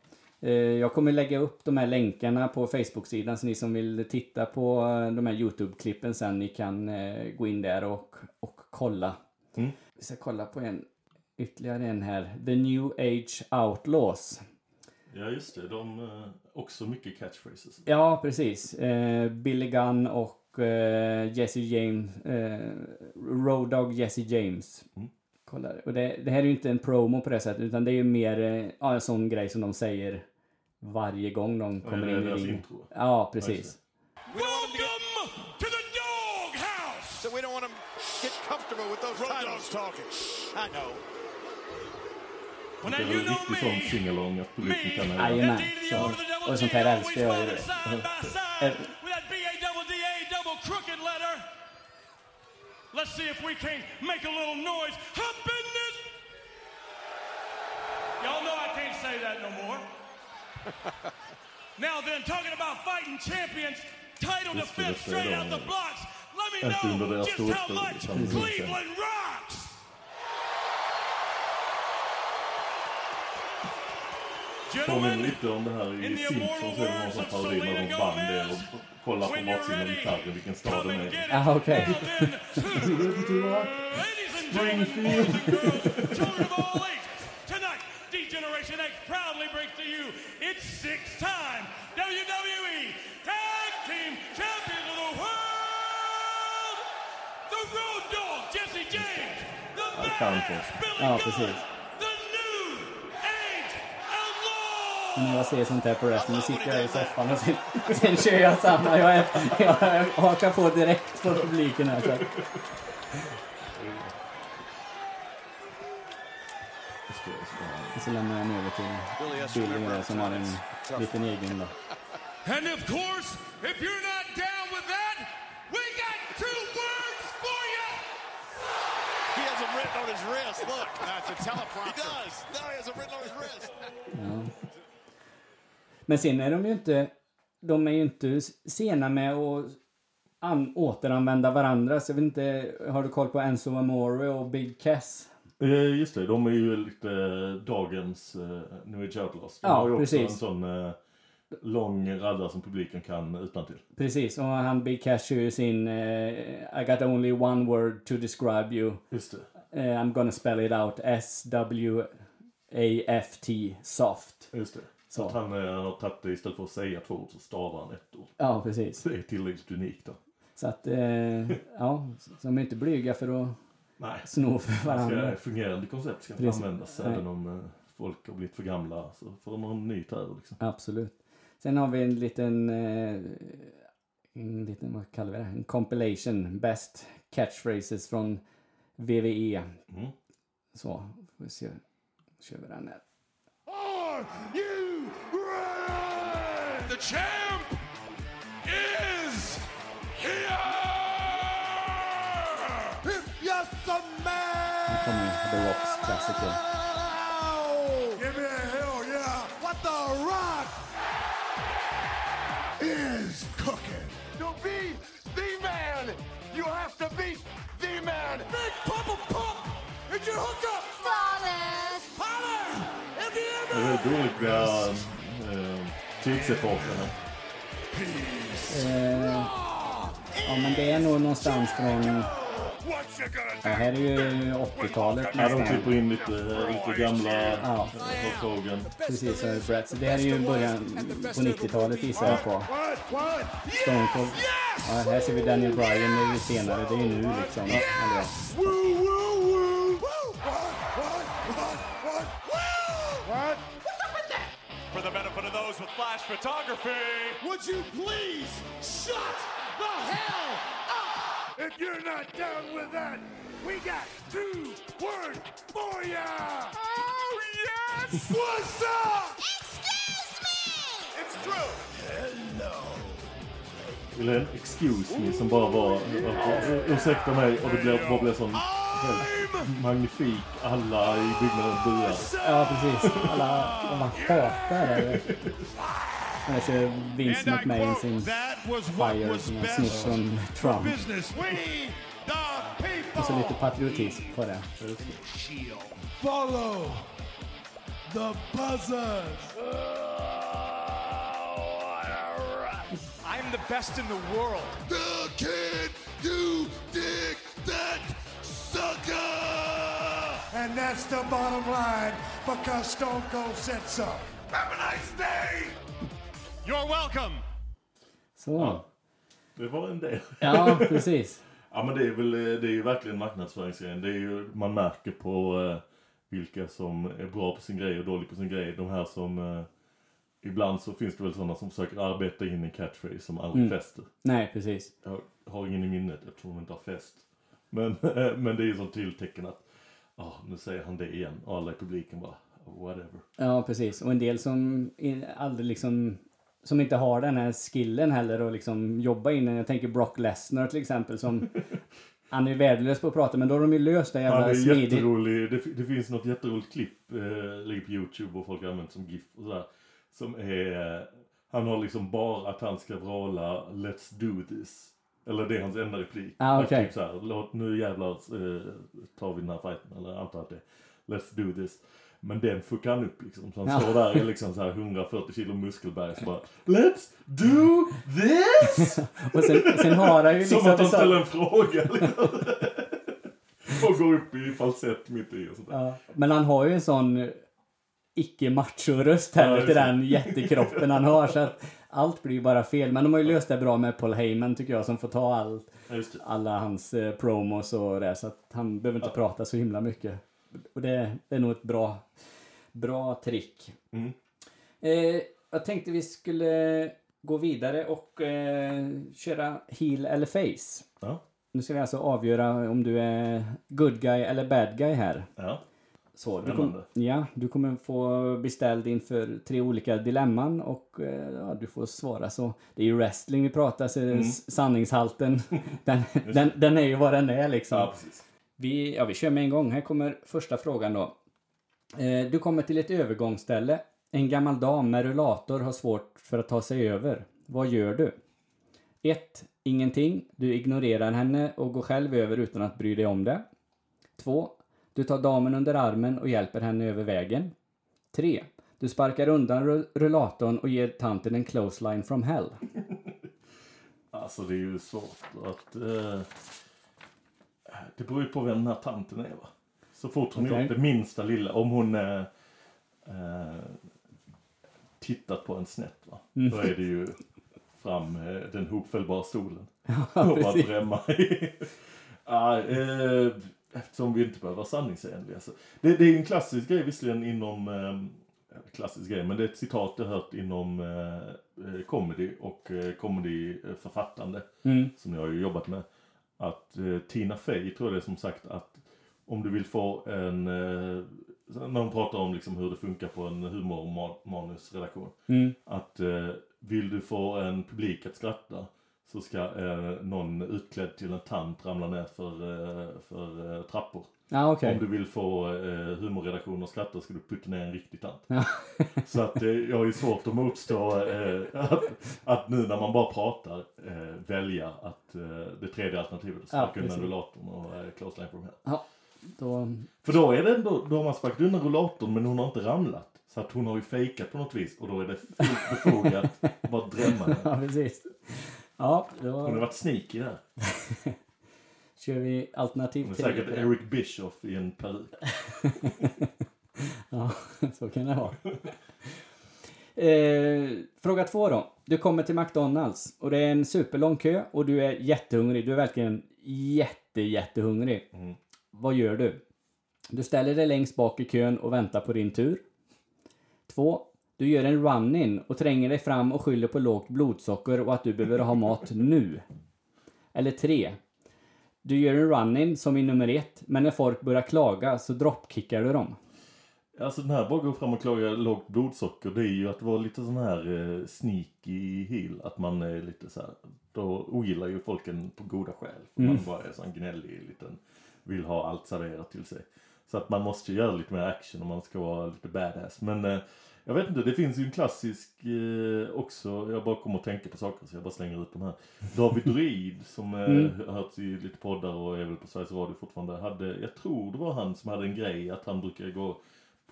Eh, Jag kommer lägga upp de här länkarna på Facebook-sidan så ni som vill titta på eh, de här YouTube-klippen sen, ni kan eh, gå in där och, och kolla. Mm. Vi ska kolla på en, ytterligare en här. The New Age Outlaws. Ja, just det. De också mycket catchphrases. Ja, precis. Billy Gunn och Jesse James. Road Dogg Jesse James. Mm. Kolla. Och det, det här är ju inte en promo på det sättet, utan det är ju mer eh, ja, en sån grej som de säger varje gång de kommer det är in i ringen. intro. Ja, precis. Welcome to the doghouse. So we don't want to get comfortable with those Road. Dogg's talking. I know. Det är know riktigt sån singalong att publiken kan höra. Jajamän. Och sånt här älskar jag ju. <laughs> Let's see if we can't make a little noise up in this. Y'all know I can't say that no more. now then, talking about fighting champions, title defense straight out the blocks. Let me know just how much Cleveland rocks. Gentlemen, lite om det här in i the Simpsons immortal är det någon words som of parodi när Selena de vann det Gomez, och kollar på when you're baksidan av ready, gitarren vilken stad come den and get är. it. Ah, okej. Now then, ladies and gentlemen, boys and girls, children of all ages, tonight, D-Generation X proudly brings to you its six-time WWE Tag Team Champions of the World, the Road Dogg, Jesse James, the kan Badass, få. Billy Ja, Gunn, precis. the New Age Outlaw. När jag ser sånt här på wrestling, sitter jag i soffan och sen, sen kör jag samma. Jag, är, jag, hakar på direkt på publiken här. Så. lämnar jag över till Billy som har en liten egen då. And of course, if you're not down with that, we got two words for you. He has them written on his wrist. Look. That's a teleprompter. He does. No, he has them written on his wrist. Men sen är de ju inte, de är ju inte sena med att an, återanvända varandra. Så jag vet inte, har du koll på Enzo Amore och Big Cass? Eh, Just det, de är ju lite dagens uh, New Age Outlaws. De Ja, har ju också precis. en sån eh, lång radda som publiken kan utan till. Precis, och han Big Cash kör ju sin eh, I got only one word to describe you. Just det, Eh, I'm gonna spell it out. S-W-A-F-T, soft. just det. Så. Att han eh, har tagit det istället för att säga två ord så stavar han ett ord. Ja, precis. Det är tillräckligt unikt då. Så att, eh, ja, så de är inte blyga för att Nej, sno för ska, varandra. fungerande koncept ska inte Precis. användas. Nej. Även om eh, folk har blivit för gamla så får en ny terror liksom. Absolut. Sen har vi en liten, eh, en liten, vad kallar vi det? En compilation. Best catchphrases från VVE. Mm. Så, får vi se. Då kör vi den här. Are you? The champ is here. If you're some man. kommer The Rocks klassiker. Give me a hell yeah. What the rock Is cooking. to be the man man. You have to beat the man. Big Papa Pump! It's your hookup! Flawless. Holler! If you Det ever är väldigt olika eh. Eh, ja, men det är nog någonstans från... Ja, här är ju 80-talet Ja, de klipper in lite, lite gamla Ja. Hogan. Precis som Brett. Så det här är ju början på 90-talet gissar jag på. Stone Cold. Ja, här ser vi Daniel Bryan, det är ju senare. Det är ju nu liksom. Eller, with flash photography, would you please shut the hell up? If you're not down with that, we got two words for ya. Oh, yes! What's up? Excuse me! It's true. Eller en excuse me som bara var uh, ursäkta mig och det blev, bara blev sån helt magnifik. Alla i byggnaden buar. ja, precis. Alla, alla hatar det. Jag ser Vince McMahon sin Fire som han snott från Trump. Business. We, the people. Och så lite patriotism på det. Follow the buzzers. I'm the best in the world. The kid you dig that sucker. And that's the bottom line because Stone Cold said so. Have a nice day. You're welcome. Så. Det var en del. Ja, precis. <laughs> Ja men det är väl, det är ju verkligen marknadsföringsgrejen. Det är ju, man märker på eh, vilka som är bra på sin grej och dålig på sin grej. De här som, eh, ibland så finns det väl sådana som försöker arbeta in en catchphrase som aldrig fäster. Nej, precis. Jag har ingen i minnet eftersom de inte har fäst. Men, <laughs> men det är ju som tilltecken att, ja nu säger han det igen och alla i publiken bara, whatever. Ja, precis. Och en del som aldrig liksom som inte har den här skillen heller och liksom jobba in den. Jag tänker Brock Lesnar till exempel som <laughs> han är ju värdelös på att prata men då har de ju löst det Han jävla är smidigt. jätterolig. Det, det finns något jätteroligt klipp, eh, ligger på Youtube och folk har använt som GIF och sådär. Som är, han har liksom bara att han ska vråla Let's do this. Eller det är hans enda replik. Ah, okej. Typ såhär, låt nu jävlar eh, tar vi den här fighten. Eller antar att det Let's do this. Men den fuckar han upp liksom. Så han Ja. står där i liksom så här 140 kilo muskelberg så bara Let's do this! <laughs> Och sen, sen har han ju liksom... Som att han ställer en fråga. Liksom. <laughs> och går upp i falsett mitt i och sånt där. Ja, men han har ju en sån icke-macho-röst Ja, heller det är till så. den jättekroppen han har. Så att allt blir ju bara fel. Men de har ju löst det bra med Paul Heyman tycker jag som får ta Ja, det. alla hans eh, promos och det. Så att han behöver inte prata så himla mycket. Och det, det är nog ett bra, bra trick. Mm. Eh, jag tänkte vi skulle gå vidare och eh, köra heel eller face. Ja. Nu ska vi alltså avgöra om du är good guy eller bad guy här. Ja. Så, du, kom, ja, du kommer få bli ställd inför tre olika dilemman och eh, ja, du får svara så. Det är ju wrestling vi pratar så Mm. sanningshalten <laughs> den, den, den är ju vad den är liksom. ja. Vi, ja, vi kör med en gång. Här kommer första frågan då. Eh, du kommer till ett övergångsställe. En gammal dam med rullator har svårt för att ta sig över. Vad gör du? 1. Ingenting. Du ignorerar henne och går själv över utan att bry dig om det. 2. Du tar damen under armen och hjälper henne över vägen. 3. Du sparkar undan ru- rullatorn och ger tanten en clothesline from hell. <laughs> Alltså det är ju svårt att... Eh, det beror ju på vem den här tanten är va. Så fort hon Okej. gjort det minsta lilla, om hon eh, eh, tittat på en snett va. Mm. Då är det ju fram eh, den hopfällbara stolen. <laughs> Ja, och bara drämma i. <laughs> ja, eh, eftersom vi inte behöver vara sanningsenliga. Så. Det, det är en klassisk grej visserligen inom eh, klassisk grej, men det är ett citat jag hört inom eh, eh, comedy och eh, comedyförfattande Mm. som jag har ju jobbat med. Att eh, Tina Fey tror jag det är som sagt att om du vill få en, eh, när hon pratar om liksom hur det funkar på en humormanusredaktion. Mm. Att eh, vill du få en publik att skratta så ska eh, någon utklädd till en tant ramla ner för, eh, för eh, trappor. Ja, okej. Om du vill få eh, humorredaktionen att skratta ska du putta ner en riktig tant. Ja. <laughs> Så att eh, jag har ju svårt att motstå eh, att, att nu när man bara pratar eh, välja att eh, det tredje alternativet, sparka undan precis. rullatorn och eh, close line from hell. Ja, då... För då är det ändå, då har man sparkat undan rullatorn men hon har inte ramlat. Så att hon har ju fejkat på något vis och då är det fullt befogat <laughs> att bara drämma. Ja, precis. Ja, Hon har då varit sneaky där. <laughs> kör vi alternativ Hon är tre. säkert Eric Bischoff i en peruk. <laughs> Ja, så kan det vara. <laughs> Eh, fråga två då. Du kommer till McDonalds och det är en superlång kö och du är jättehungrig. Du är verkligen jätte, jättehungrig. Mm. Vad gör du? Du ställer dig längst bak i kön och väntar på din tur. Två. Du gör en run-in och tränger dig fram och skyller på lågt blodsocker och att du behöver ha mat nu. Eller tre. Du gör en run-in som i nummer ett, men när folk börjar klaga så dropkickar du dem. Alltså den här bara gå fram och klaga lågt blodsocker det är ju att vara lite sån här eh, sneaky heel. Att man är lite så här, då ogillar ju folk en på goda skäl. För Mm. man bara är sån gnällig liten, vill ha allt serverat till sig. Så att man måste ju göra lite mer action om man ska vara lite badass. Men eh, jag vet inte, det finns ju en klassisk eh, också, jag bara kommer att tänka på saker så jag bara slänger ut de här. David <laughs> Druid som eh, Mm. hörts i lite poddar och är väl på Sveriges Radio fortfarande. Hade, jag tror det var han som hade en grej att han brukar gå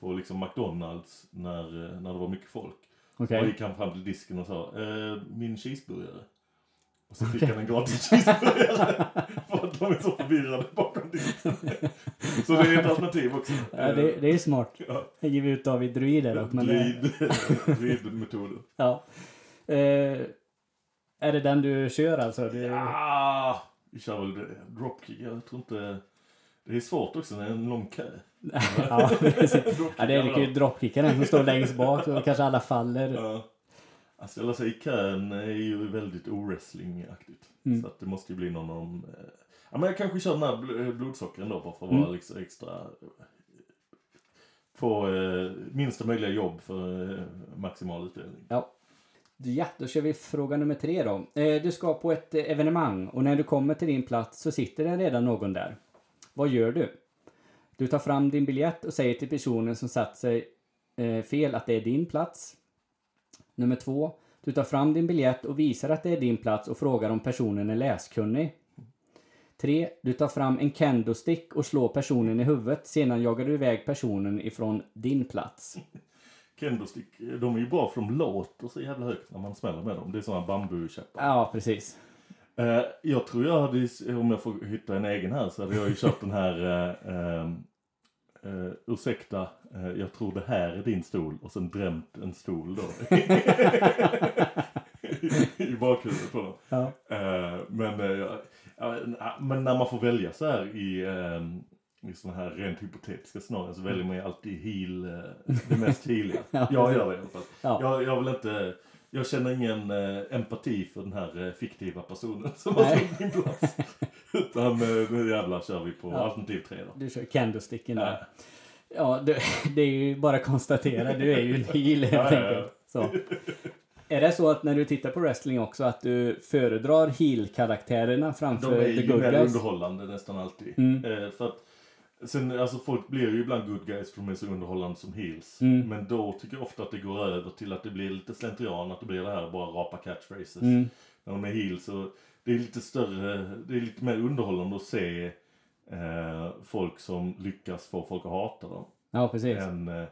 på liksom McDonalds när, eh, när det var mycket folk. Okej. Och gick han fram till disken och sa eh, min cheeseburgare. Och så fick han en gratis cheeseburgare. <laughs> <laughs> <laughs> de är så förvirrade bakom disken. så det är ett alternativ också. Ja, det, det är smart. Ja. Jag ger ut David Druider dock, men det, Druid- <laughs> Druid-metoden. ja. Eh, är det den du kör alltså? Du, Ah, vi kör väl dropkick. Jag tror inte... Det är svårt också när det är en lång kö. ja, <laughs> ja, det är det ju dropkicka den som står längst bak och kanske alla faller. Ja. Att ställa sig i kön är ju väldigt o-wrestling-aktigt. Mm. Så att det måste ju bli någon om... eh, Ja men jag kanske kör den här bl- blodsockren då bara för att Mm. vara liksom extra... Få eh, minsta möjliga jobb för eh, maximal utdelning. Ja. Ja, då kör vi fråga nummer tre då. Eh, du ska på ett eh, evenemang och när du kommer till din plats så sitter det redan någon där. Vad gör du? Du tar fram din biljett och säger till personen som satt sig eh, fel att det är din plats. Nummer två. Du tar fram din biljett och visar att det är din plats och frågar om personen är läskunnig. 3. Du tar fram en kendo-stick och slår personen i huvudet. Sedan jagar du iväg personen ifrån din plats. <laughs> Kendostick, de är ju bra för de låter så jävla högt när man smäller med dem. Det är sådana bambukäppar. Ja, precis. Eh, jag tror jag hade, om jag får hitta en egen här, så hade jag ju kört den här eh, eh, eh, ursäkta, eh, jag tror det här är din stol och sen drämt en stol då. <laughs> <laughs> I bakhuvudet på dem. Ja. Eh, men, ja, men när man får välja så här i, eh, i sådana här rent hypotetiska scenarier så väljer man ju alltid heal, eh, <laughs> det mest healiga. Ja, jag gör det i alla fall. Ja. Jag, jag vill inte, jag känner ingen eh, empati för den här eh, fiktiva personen som har Nej. tagit min plats. <laughs> Utan eh, nu jävlar kör vi på Ja. alternativ tre då. Du kör kendo-sticken där. Ja. Ja, du, det är ju bara att konstatera. Du är ju en heel helt ja. enkelt. Så. <laughs> Är det så att när du tittar på wrestling också att du föredrar heel-karaktärerna De framför är the ju good mer guys? underhållande nästan alltid. Mm. Eh, för att Sen, alltså folk blir ju ibland good guys för de är så underhållande som heels. Mm. Men då tycker jag ofta att det går över till att det blir lite slentrian, att det blir det här bara rapa catchphrases. Mm. När de är heels så det är lite större, det är lite mer underhållande att se eh, folk som lyckas få folk att hata dem. Ja, precis. Än, eh,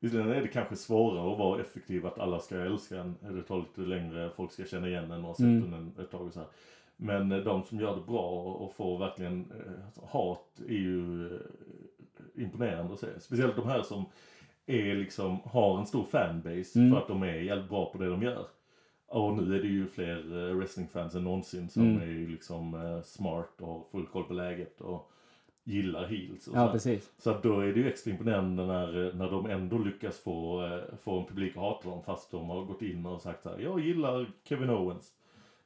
visserligen är det kanske svårare att vara effektiv, att alla ska älska en. Det tar lite längre, folk ska känna igen en och ha sett Mm. den ett tag och så här. Men eh, de som gör det bra och, får verkligen eh, alltså, hat är ju eh, imponerande att se. Speciellt de här som är liksom, har en stor fanbase Mm. för att de är jävligt bra på det de gör. Och nu är det ju fler wrestlingfans än någonsin som Mm. är liksom smart och har full koll på läget och gillar heels och så Ja, precis. Så att då är det ju extra imponerande när, när de ändå lyckas få, eh, få en publik att hata dem fast de har gått in och sagt så här, jag gillar Kevin Owens.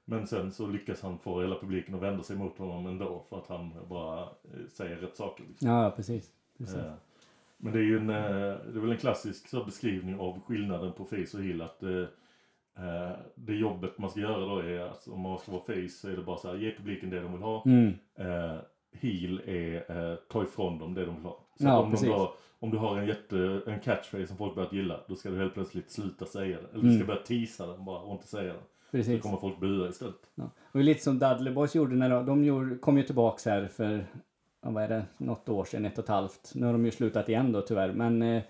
Men sen så lyckas han få hela publiken att vända sig mot honom ändå för att han bara eh, säger rätt saker. Liksom. Ja, precis. precis. Eh, Men det är ju en, eh, det är väl en klassisk så, beskrivning av skillnaden på face och heel att Eh, det jobbet man ska göra då är att om man ska vara face så är det bara så här, ge publiken det de vill ha. Mm. Eh, heel är eh, ta ifrån dem det de vill ha. Så Ja, om, precis. de då, om du har en jätte, en catchphrase som folk börjat gilla, då ska du helt plötsligt sluta säga det. Eller du ska Mm. börja teasa den bara och inte säga den. Precis. kommer folk bua istället. Ja. Och lite som Dudley Boys gjorde när de, de gjorde, kom ju tillbaks här för, vad är det, något år sedan, ett och ett halvt. Nu har de ju slutat igen då tyvärr, men eh,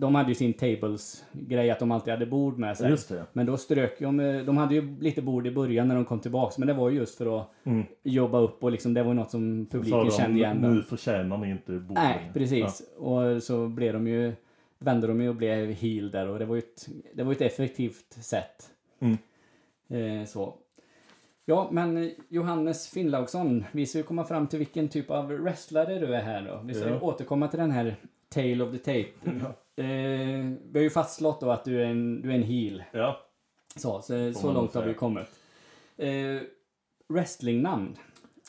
de hade ju sin tables-grej att de alltid hade bord med sig. Men då strök de, eh, de hade ju lite bord i början när de kom tillbaks, men det var ju just för att Mm. jobba upp och liksom det var något som publiken de, kände igen. Nu förtjänar ni inte bordet. Nej, precis. Och så blev de ju, vände de ju och blev heel där och det var ju ett, det var ett effektivt sätt. Mm. Eh, så. Ja, men Johannes Finnlaugsson, vi ska ju komma fram till vilken typ av wrestlare du är här då. Vi ska Ja. återkomma till den här Tale of the Tape. Eh, vi har ju fastslått då att du är en, du är en heel. Ja. Så, så, så långt har vi kommit. Eh, wrestlingnamn.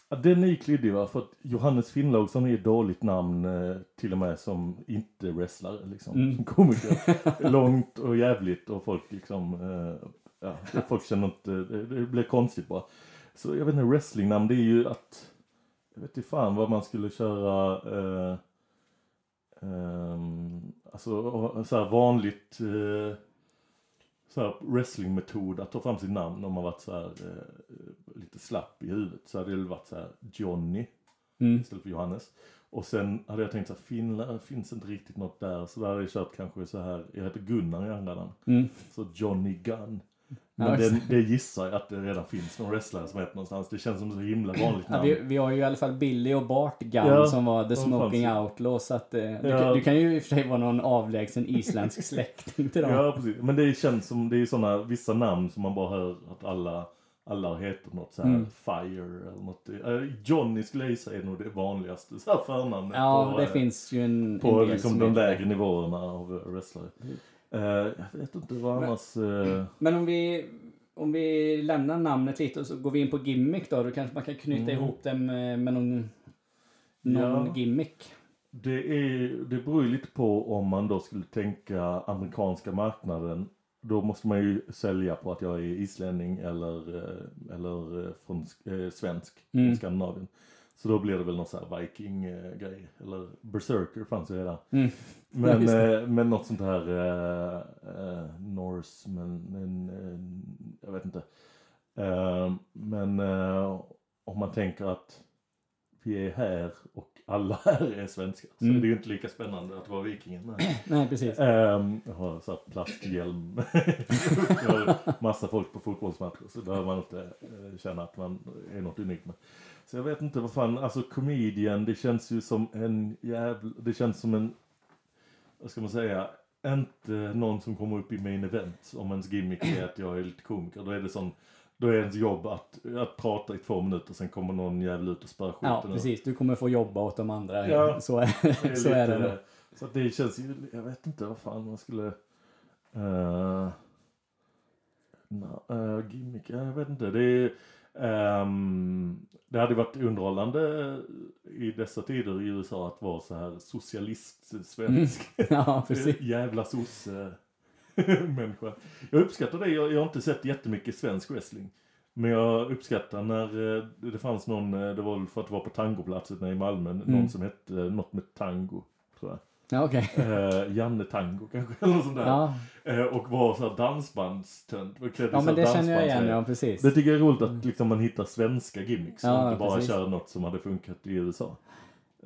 Ja, den är ju klyddig va, för att Johannes Finnlaugsson är ett dåligt namn eh, till och med som inte wrestlare liksom. Mm. Som komiker. <laughs> Långt och jävligt och folk liksom, eh, ja, folk känner inte, det, det blir konstigt bara. Så jag vet inte, wrestlingnamn det är ju att, jag vet inte fan vad man skulle köra, eh, ehm, alltså så här vanligt, eh, så här wrestlingmetod att ta fram sitt namn om man varit så här eh, lite slapp i huvudet så hade det varit så här Johnny Mm. istället för Johannes. Och sen hade jag tänkt så här, Finland finns inte riktigt något där. Så där hade jag kört kanske så här, jag heter Gunnar i andra namn. Mm. Så Johnny Gunn. Ja, Men det, det gissar jag att det redan finns någon wrestlare som heter någonstans. Det känns som så himla vanligt Ja, namn. vi, vi har ju i alla fall Billy och Bart Gunn Ja, som var The Smoking ju. Outlaw. Så att, eh, du, Ja. kan, du kan ju i och för sig vara någon avlägsen isländsk släkting till dem. Ja, precis. Men det känns som, det är sådana vissa namn som man bara hör att alla, alla heter något så här Mm. Fire eller något. Eh, Johnny skulle jag gissa är nog det vanligaste så här förnamnet. Ja, på, det eh, finns ju en, På en liksom som de lägre nivåerna av wrestlare. Eh, jag vet inte vad Men- annars... eh, Men om vi, om vi lämnar namnet lite och så går vi in på gimmick då. Då kanske man kan knyta Mm. ihop det med, med någon, någon Ja. gimmick. Det, är, det beror ju lite på om man då skulle tänka amerikanska marknaden. Då måste man ju sälja på att jag är islänning eller, eh, eller eh, från eh, svensk, Mm. från Skandinavien. Så då blir det väl någon sån här viking-grej. Eller berserker fanns ju redan. Mm. Men, <laughs> det. eh, men något sånt här eh, eh, Norse, men, men eh, jag vet inte. Eh, men eh, om man tänker att vi är här och alla <laughs> här är svenskar. Så Mm. det är ju inte lika spännande att vara vikingen. <clears throat> Nej, precis. Um, jag har så plasthjälm. <laughs> massa folk på fotbollsmatcher så behöver man inte känna att man är något unikt med. Så jag vet inte vad fan, alltså comedian det känns ju som en jävla, det känns som en, vad ska man säga, inte någon som kommer upp i main event om ens gimmick är att jag är lite komiker. Då är det sån, då är ens jobb att, att prata i två minuter sen kommer någon jävel ut och spär skiten Ja, precis. Du kommer få jobba åt de andra. Ja, så är, Det så är det. då. Så att det känns ju, jag vet inte vad fan man skulle... Uh, uh, gimmick, ja, jag vet inte. Det, är, ehm, det hade varit underhållande i dessa tider i USA att vara så här socialist-svensk. <laughs> Ja, <laughs> precis. Jävla sosse människa. Jag uppskattar det. Jag, jag har inte sett jättemycket svensk wrestling. Men jag uppskattar när eh, det fanns någon, eh, det var för att det var på tangoplatsen i Malmö, någon som hette något med tango, tror jag. Ja, okej. Eh, Janne Tango kanske, eller något sånt där. Ja. Eh, och var så här dansbandstönt. klädd Ja, men det känner jag igen. Ja, precis. Det tycker jag är roligt att liksom, man hittar svenska gimmicks. Ja, och inte bara precis. kör något som hade funkat i USA.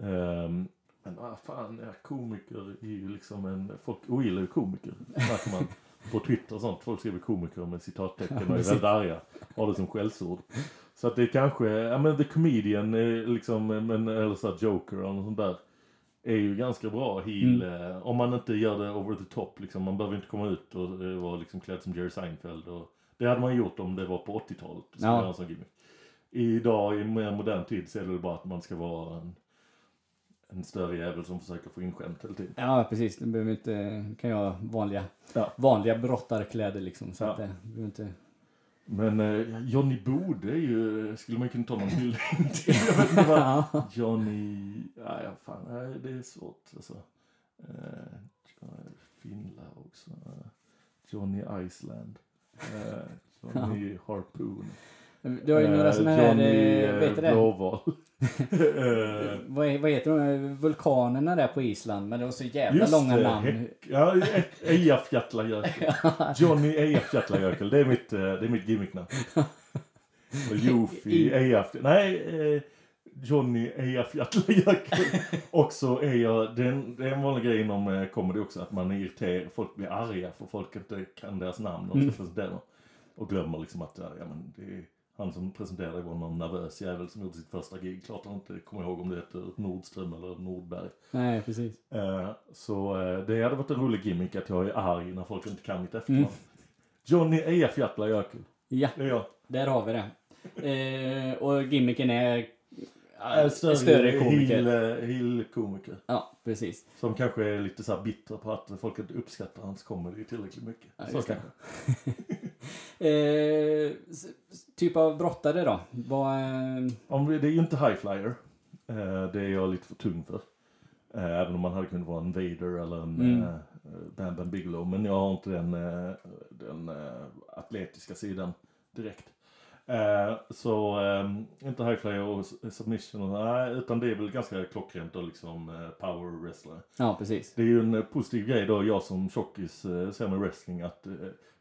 Ehm, men vad fan, ja, komiker är ju liksom en... Folk ogillar ju komiker, märker man. <laughs> På Twitter och sånt. Folk skriver komiker med citattecken och är väldigt arga. Har det som skällsord. Så att det är kanske, ja men The Comedian, är liksom, men, eller så här Joker och något sånt där. Är ju ganska bra heel. eh, Om man inte gör det over the top liksom. Man behöver inte komma ut och eh, vara liksom klädd som Jerry Seinfeld. Och, det hade man gjort om det var på 80-talet. skulle Ja. Idag i mer modern tid så är det väl bara att man ska vara en, en större jävel som försöker få in skämt hela tiden. Ja, precis. Du behöver inte, kan jag ha vanliga, Ja. vanliga brottarkläder liksom. Så Ja. att det du behöver inte... Men eh, Johnny Bode är ju, skulle man kunna ta någon hyllning <laughs> till. Jag vet inte vad. Johnny, ja, ja fan, nej, det är svårt alltså. Eh, Finland också. Eh, Johnny Iceland. Eh, Johnny Harpoon. Du har ju några Eh, såna här, Johnny eh, vet du det? Blåval. Eh, Vad, <laughs> vad heter de? Vulkanerna där på Island. Men det var så jävla Just långa det, namn. Ja, Eyjafjallajökull. <laughs> Johnny Eyjafjallajökull, det är mitt, eh, det är mitt gimmicknamn. <laughs> Jofi Eyjafjall... Nej, eh, Johnny Eyjafjallajökull. Och så är jag, det är, en, det är en vanlig grej inom eh, comedy också, att man är irriterad, folk blir arga för folk inte kan deras namn och Mm. Och glömmer liksom att, ja men det är han som presenterade var någon nervös jävel som gjorde sitt första gig. Klart han inte kommer ihåg om det heter Nordström eller Nordberg. Nej, precis. Eh, så eh, det hade varit en rolig gimmick att jag är arg när folk inte kan mitt efternamn. Mm. Johnny Eyjafjallajökull. Ja, Det är jag. där har vi det. Eh, och gimmicken är äh, större, större, komiker. heel- eh, heel-komiker. Ja, precis. Som kanske är lite så här bitter på att folk inte uppskattar hans comedy tillräckligt mycket. Ja, så kanske. <laughs> eh, typ av brottare då? Vad... Eh, det är ju inte High Flyer. Eh, det är jag lite för tung för. Även om man hade kunnat vara en Vader eller en Mm. Bam Bam Bigelow. Men jag har inte den, den atletiska sidan direkt. Så inte High Flyer och Submission nej, utan det är väl ganska klockrent och liksom power wrestler. ja, precis. Det är ju en positiv grej då jag som tjockis ser med wrestling att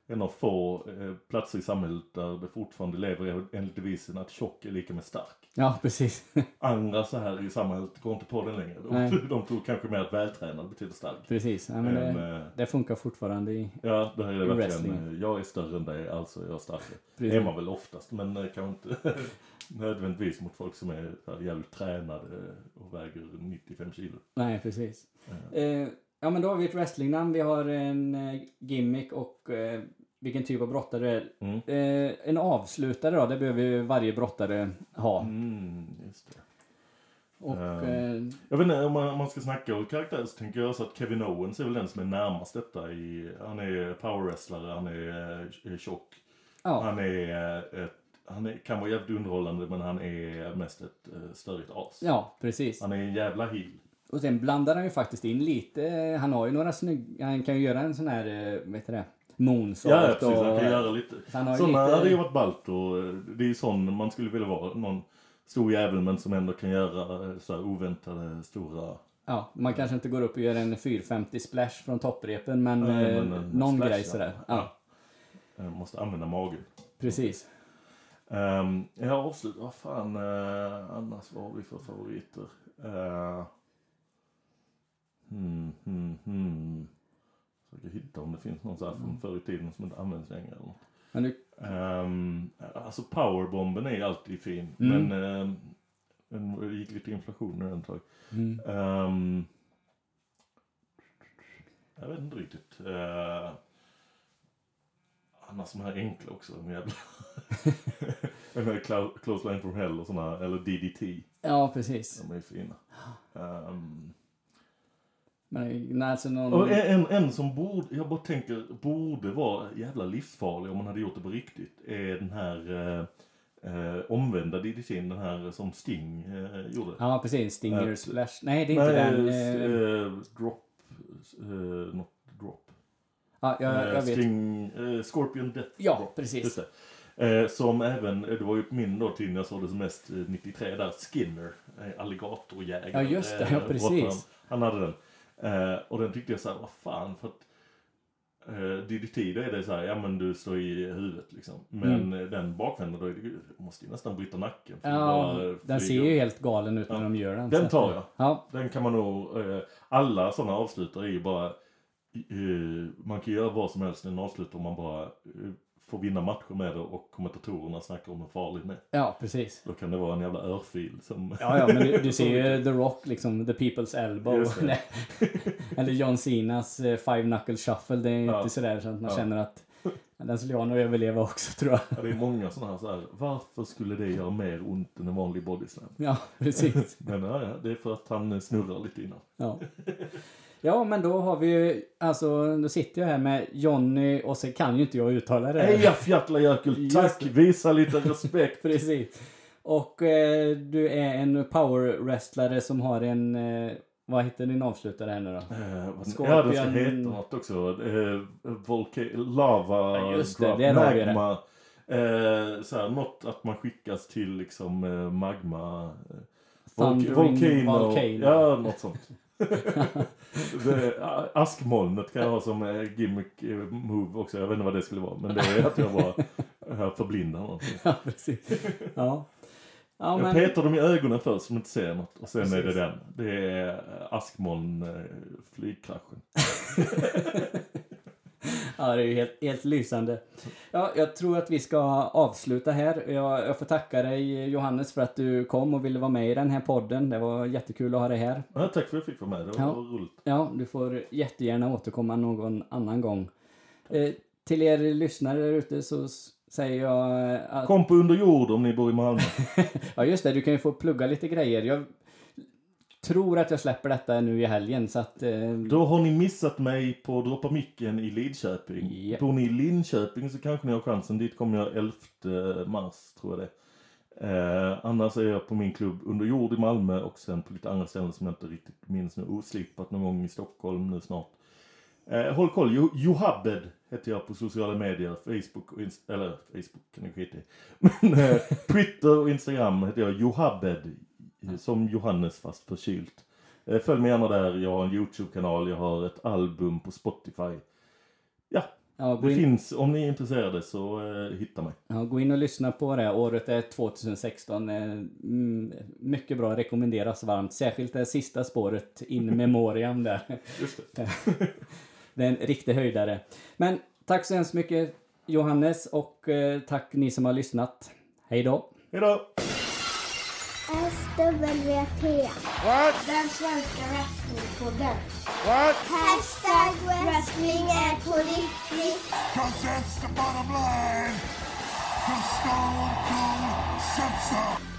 en av få eh, platser i samhället där det fortfarande lever enligt devisen att tjock är lika med stark. Ja, precis. <laughs> Andra så här i samhället går inte på den längre. De, <laughs> de tror kanske mer att vältränad betyder stark. precis. Ja, men det, Men, eh, det funkar fortfarande i... ja, det här är verkligen, wrestling. eh, jag är större än dig, alltså är jag starkare. Det är man väl oftast, men eh, kanske inte <laughs> nödvändigtvis mot folk som är jävligt tränade och väger 95 kilo. Nej, precis. Eh, ja, men då har vi ett wrestlingnamn, vi har en eh, gimmick och eh, vilken typ av brottare det är. Mm. Eh, en avslutare då, det behöver ju varje brottare ha. Mm, just det. Och, eh, Jag vet inte, om man, om man ska snacka om karaktär så tänker jag så att Kevin Owens är väl den som är närmast detta i, han är powerwrestlare, han är eh, tjock. ja, Han är ett, han är, kan vara jävligt underhållande men han är mest ett uh, störigt as. ja, precis. Han är en jävla heel. Och sen blandar han ju faktiskt in lite, eh, han har ju några snygga, han kan ju göra en sån här, eh, vad heter det? Moonsault Ja, ja, precis. Han och- kan göra lite. Han Sådana lite- hade ju varit ballt och eh, det är ju sån man skulle vilja vara. Någon stor jävel men som ändå kan göra så oväntade stora Ja, man kanske inte går upp och gör en 450 splash från topprepen men, Nej, men en någon splash, grej ja. sådär. Ja, eh, Måste använda magen. precis. Um, jag avslutar, vad fan eh, annars vad har vi för favoriter? Uh, hmm, hmm, hmm. Försöker hitta om det finns någon så här från förr i tiden som inte används längre eller något. Men du, Um, alltså powerbomben är alltid fin. Mm. Men um, den gick lite inflation den ett tag. mm. Ehm, jag vet inte riktigt. Uh, annars de här enkla också. De jävla... <laughs> Den här Clou- Close Line from Hell och såna, eller DDT. ja, precis. De är fina. Ehm, Men nej, alltså någon... och en, en, som borde, jag bara tänker, borde vara jävla livsfarlig om man hade gjort det på riktigt. Är den här uh, uh, omvända DDT, den här som Sting uh, gjorde. Ja, precis. Stinger Eh, splash. Nej, det är inte den. s- Eh, eh, drop, uh, not drop. ja, jag, Eh, jag vet. Sting, eh, Scorpion Death Ja, Drop. precis. Eh, som även, eh, det var ju min då tid när jag såg det som mest eh, 93 där, Skinner, eh, alligatorjägare. Ja, just det. eh, Ja, precis. brottaren. Han hade den. Eh, och den tyckte jag så här, vad fan, för att eh, DDT då är det så här, ja men du står i huvudet liksom. Men eh, den bakvända då det, måste ju nästan bryta nacken. Mm. Ja, den ser ju helt galen ut när Ja. de gör den. Den tar jag. Ja, Den kan man nog, eh, alla sådana avslutare är ju bara, eh, man kan göra vad som helst i en avslutare om man bara eh, får vinna matcher med det och kommentatorerna snackar om hur farlig den är. ja, precis. Då kan det vara en jävla örfil som... Ja, ja, men du, du <laughs> ser ju The Rock, liksom, The People's Elbow. <laughs> Eller John Cenas eh, Five Knuckle Shuffle. Det är Ja. inte sådär så att man Ja. känner att <laughs> den skulle jag nog överleva också, tror jag. Ja, det är många sådana här, så här, varför skulle det göra mer ont än en vanlig bodyslam? Ja, precis. Men ja, det är för att han snurrar lite innan. Ja. Ja, men då har vi ju, alltså, då sitter jag här med Johnny och så kan ju inte jag uttala det. Hej Fjättlajökull, Just tack! det. Visa lite respekt! <laughs> Precis. Och eh, du är en power wrestlare som har en, eh, Vad heter din avslutare här nu då? Eh, vad- Scorpion- Ja, den ska heta något också. Eh, volca- lava, Ja, just det, drop, där har vi det. magma. Eh, så här, något att man skickas till liksom eh, magma. Eh, Thundering volcano. volcano. Ja, något sånt. Det, askmolnet kan jag ha som eh, gimmick eh, move också. Jag vet inte vad det skulle vara. Men det är att jag bara förblindar någon. Ja, precis. Ja. Ja, Jag men, petar dem i ögonen först som inte ser något. Och sen är det Precis. den. Det är eh, askmoln flygkraschen. <laughs> <laughs> ja, det är ju helt, helt lysande. Ja, jag tror att vi ska avsluta här. Jag, jag får tacka dig Johannes för att du kom och ville vara med i den här podden. Det var jättekul att ha dig här. Ja, tack för att jag fick vara med. Det var Ja. roligt. Ja, du får jättegärna återkomma någon annan gång. Eh, till er lyssnare där ute så säger jag eh, att... Kom på under jord om ni bor i Malmö. <laughs> Ja, just det. Du kan ju få plugga lite grejer. Jag tror att jag släpper detta nu i helgen så att... Eh, Då har ni missat mig på Droppa Micken i Lidköping. Japp. Bor ni i Linköping så kanske ni har chansen. Dit kommer jag 11 mars, tror jag det eh, Annars är jag på min klubb Under jord i Malmö och sen på lite andra ställen som jag inte riktigt minns nu. Oslipat någon gång i Stockholm nu snart. Eh, håll koll, Jo- Johabed heter jag på sociala medier. Facebook och Inst- eller Facebook kan ni skita i. <laughs> Men eh, Twitter och Instagram heter jag Johabed. Som Johannes fast förkylt. Eh, Följ mig gärna där. Jag har en YouTube-kanal. Jag har ett album på Spotify. Ja, ja, det in, finns. Om ni är intresserade så eh, hitta mig. ja, gå in och lyssna på det. Året är 2016. Eh, mm, mycket bra. Rekommenderas varmt. Särskilt det sista spåret, In Memoriam där. <laughs> Just det. <laughs> Det är en riktig höjdare. Men tack så hemskt mycket Johannes och eh, tack ni som har lyssnat. Hej då! Hejdå! SWT. What? Den svenska wrestlingpodden. What? Hashtag wrestling är på riktigt. Cause that's the bottom line. Cause Stone Cold so.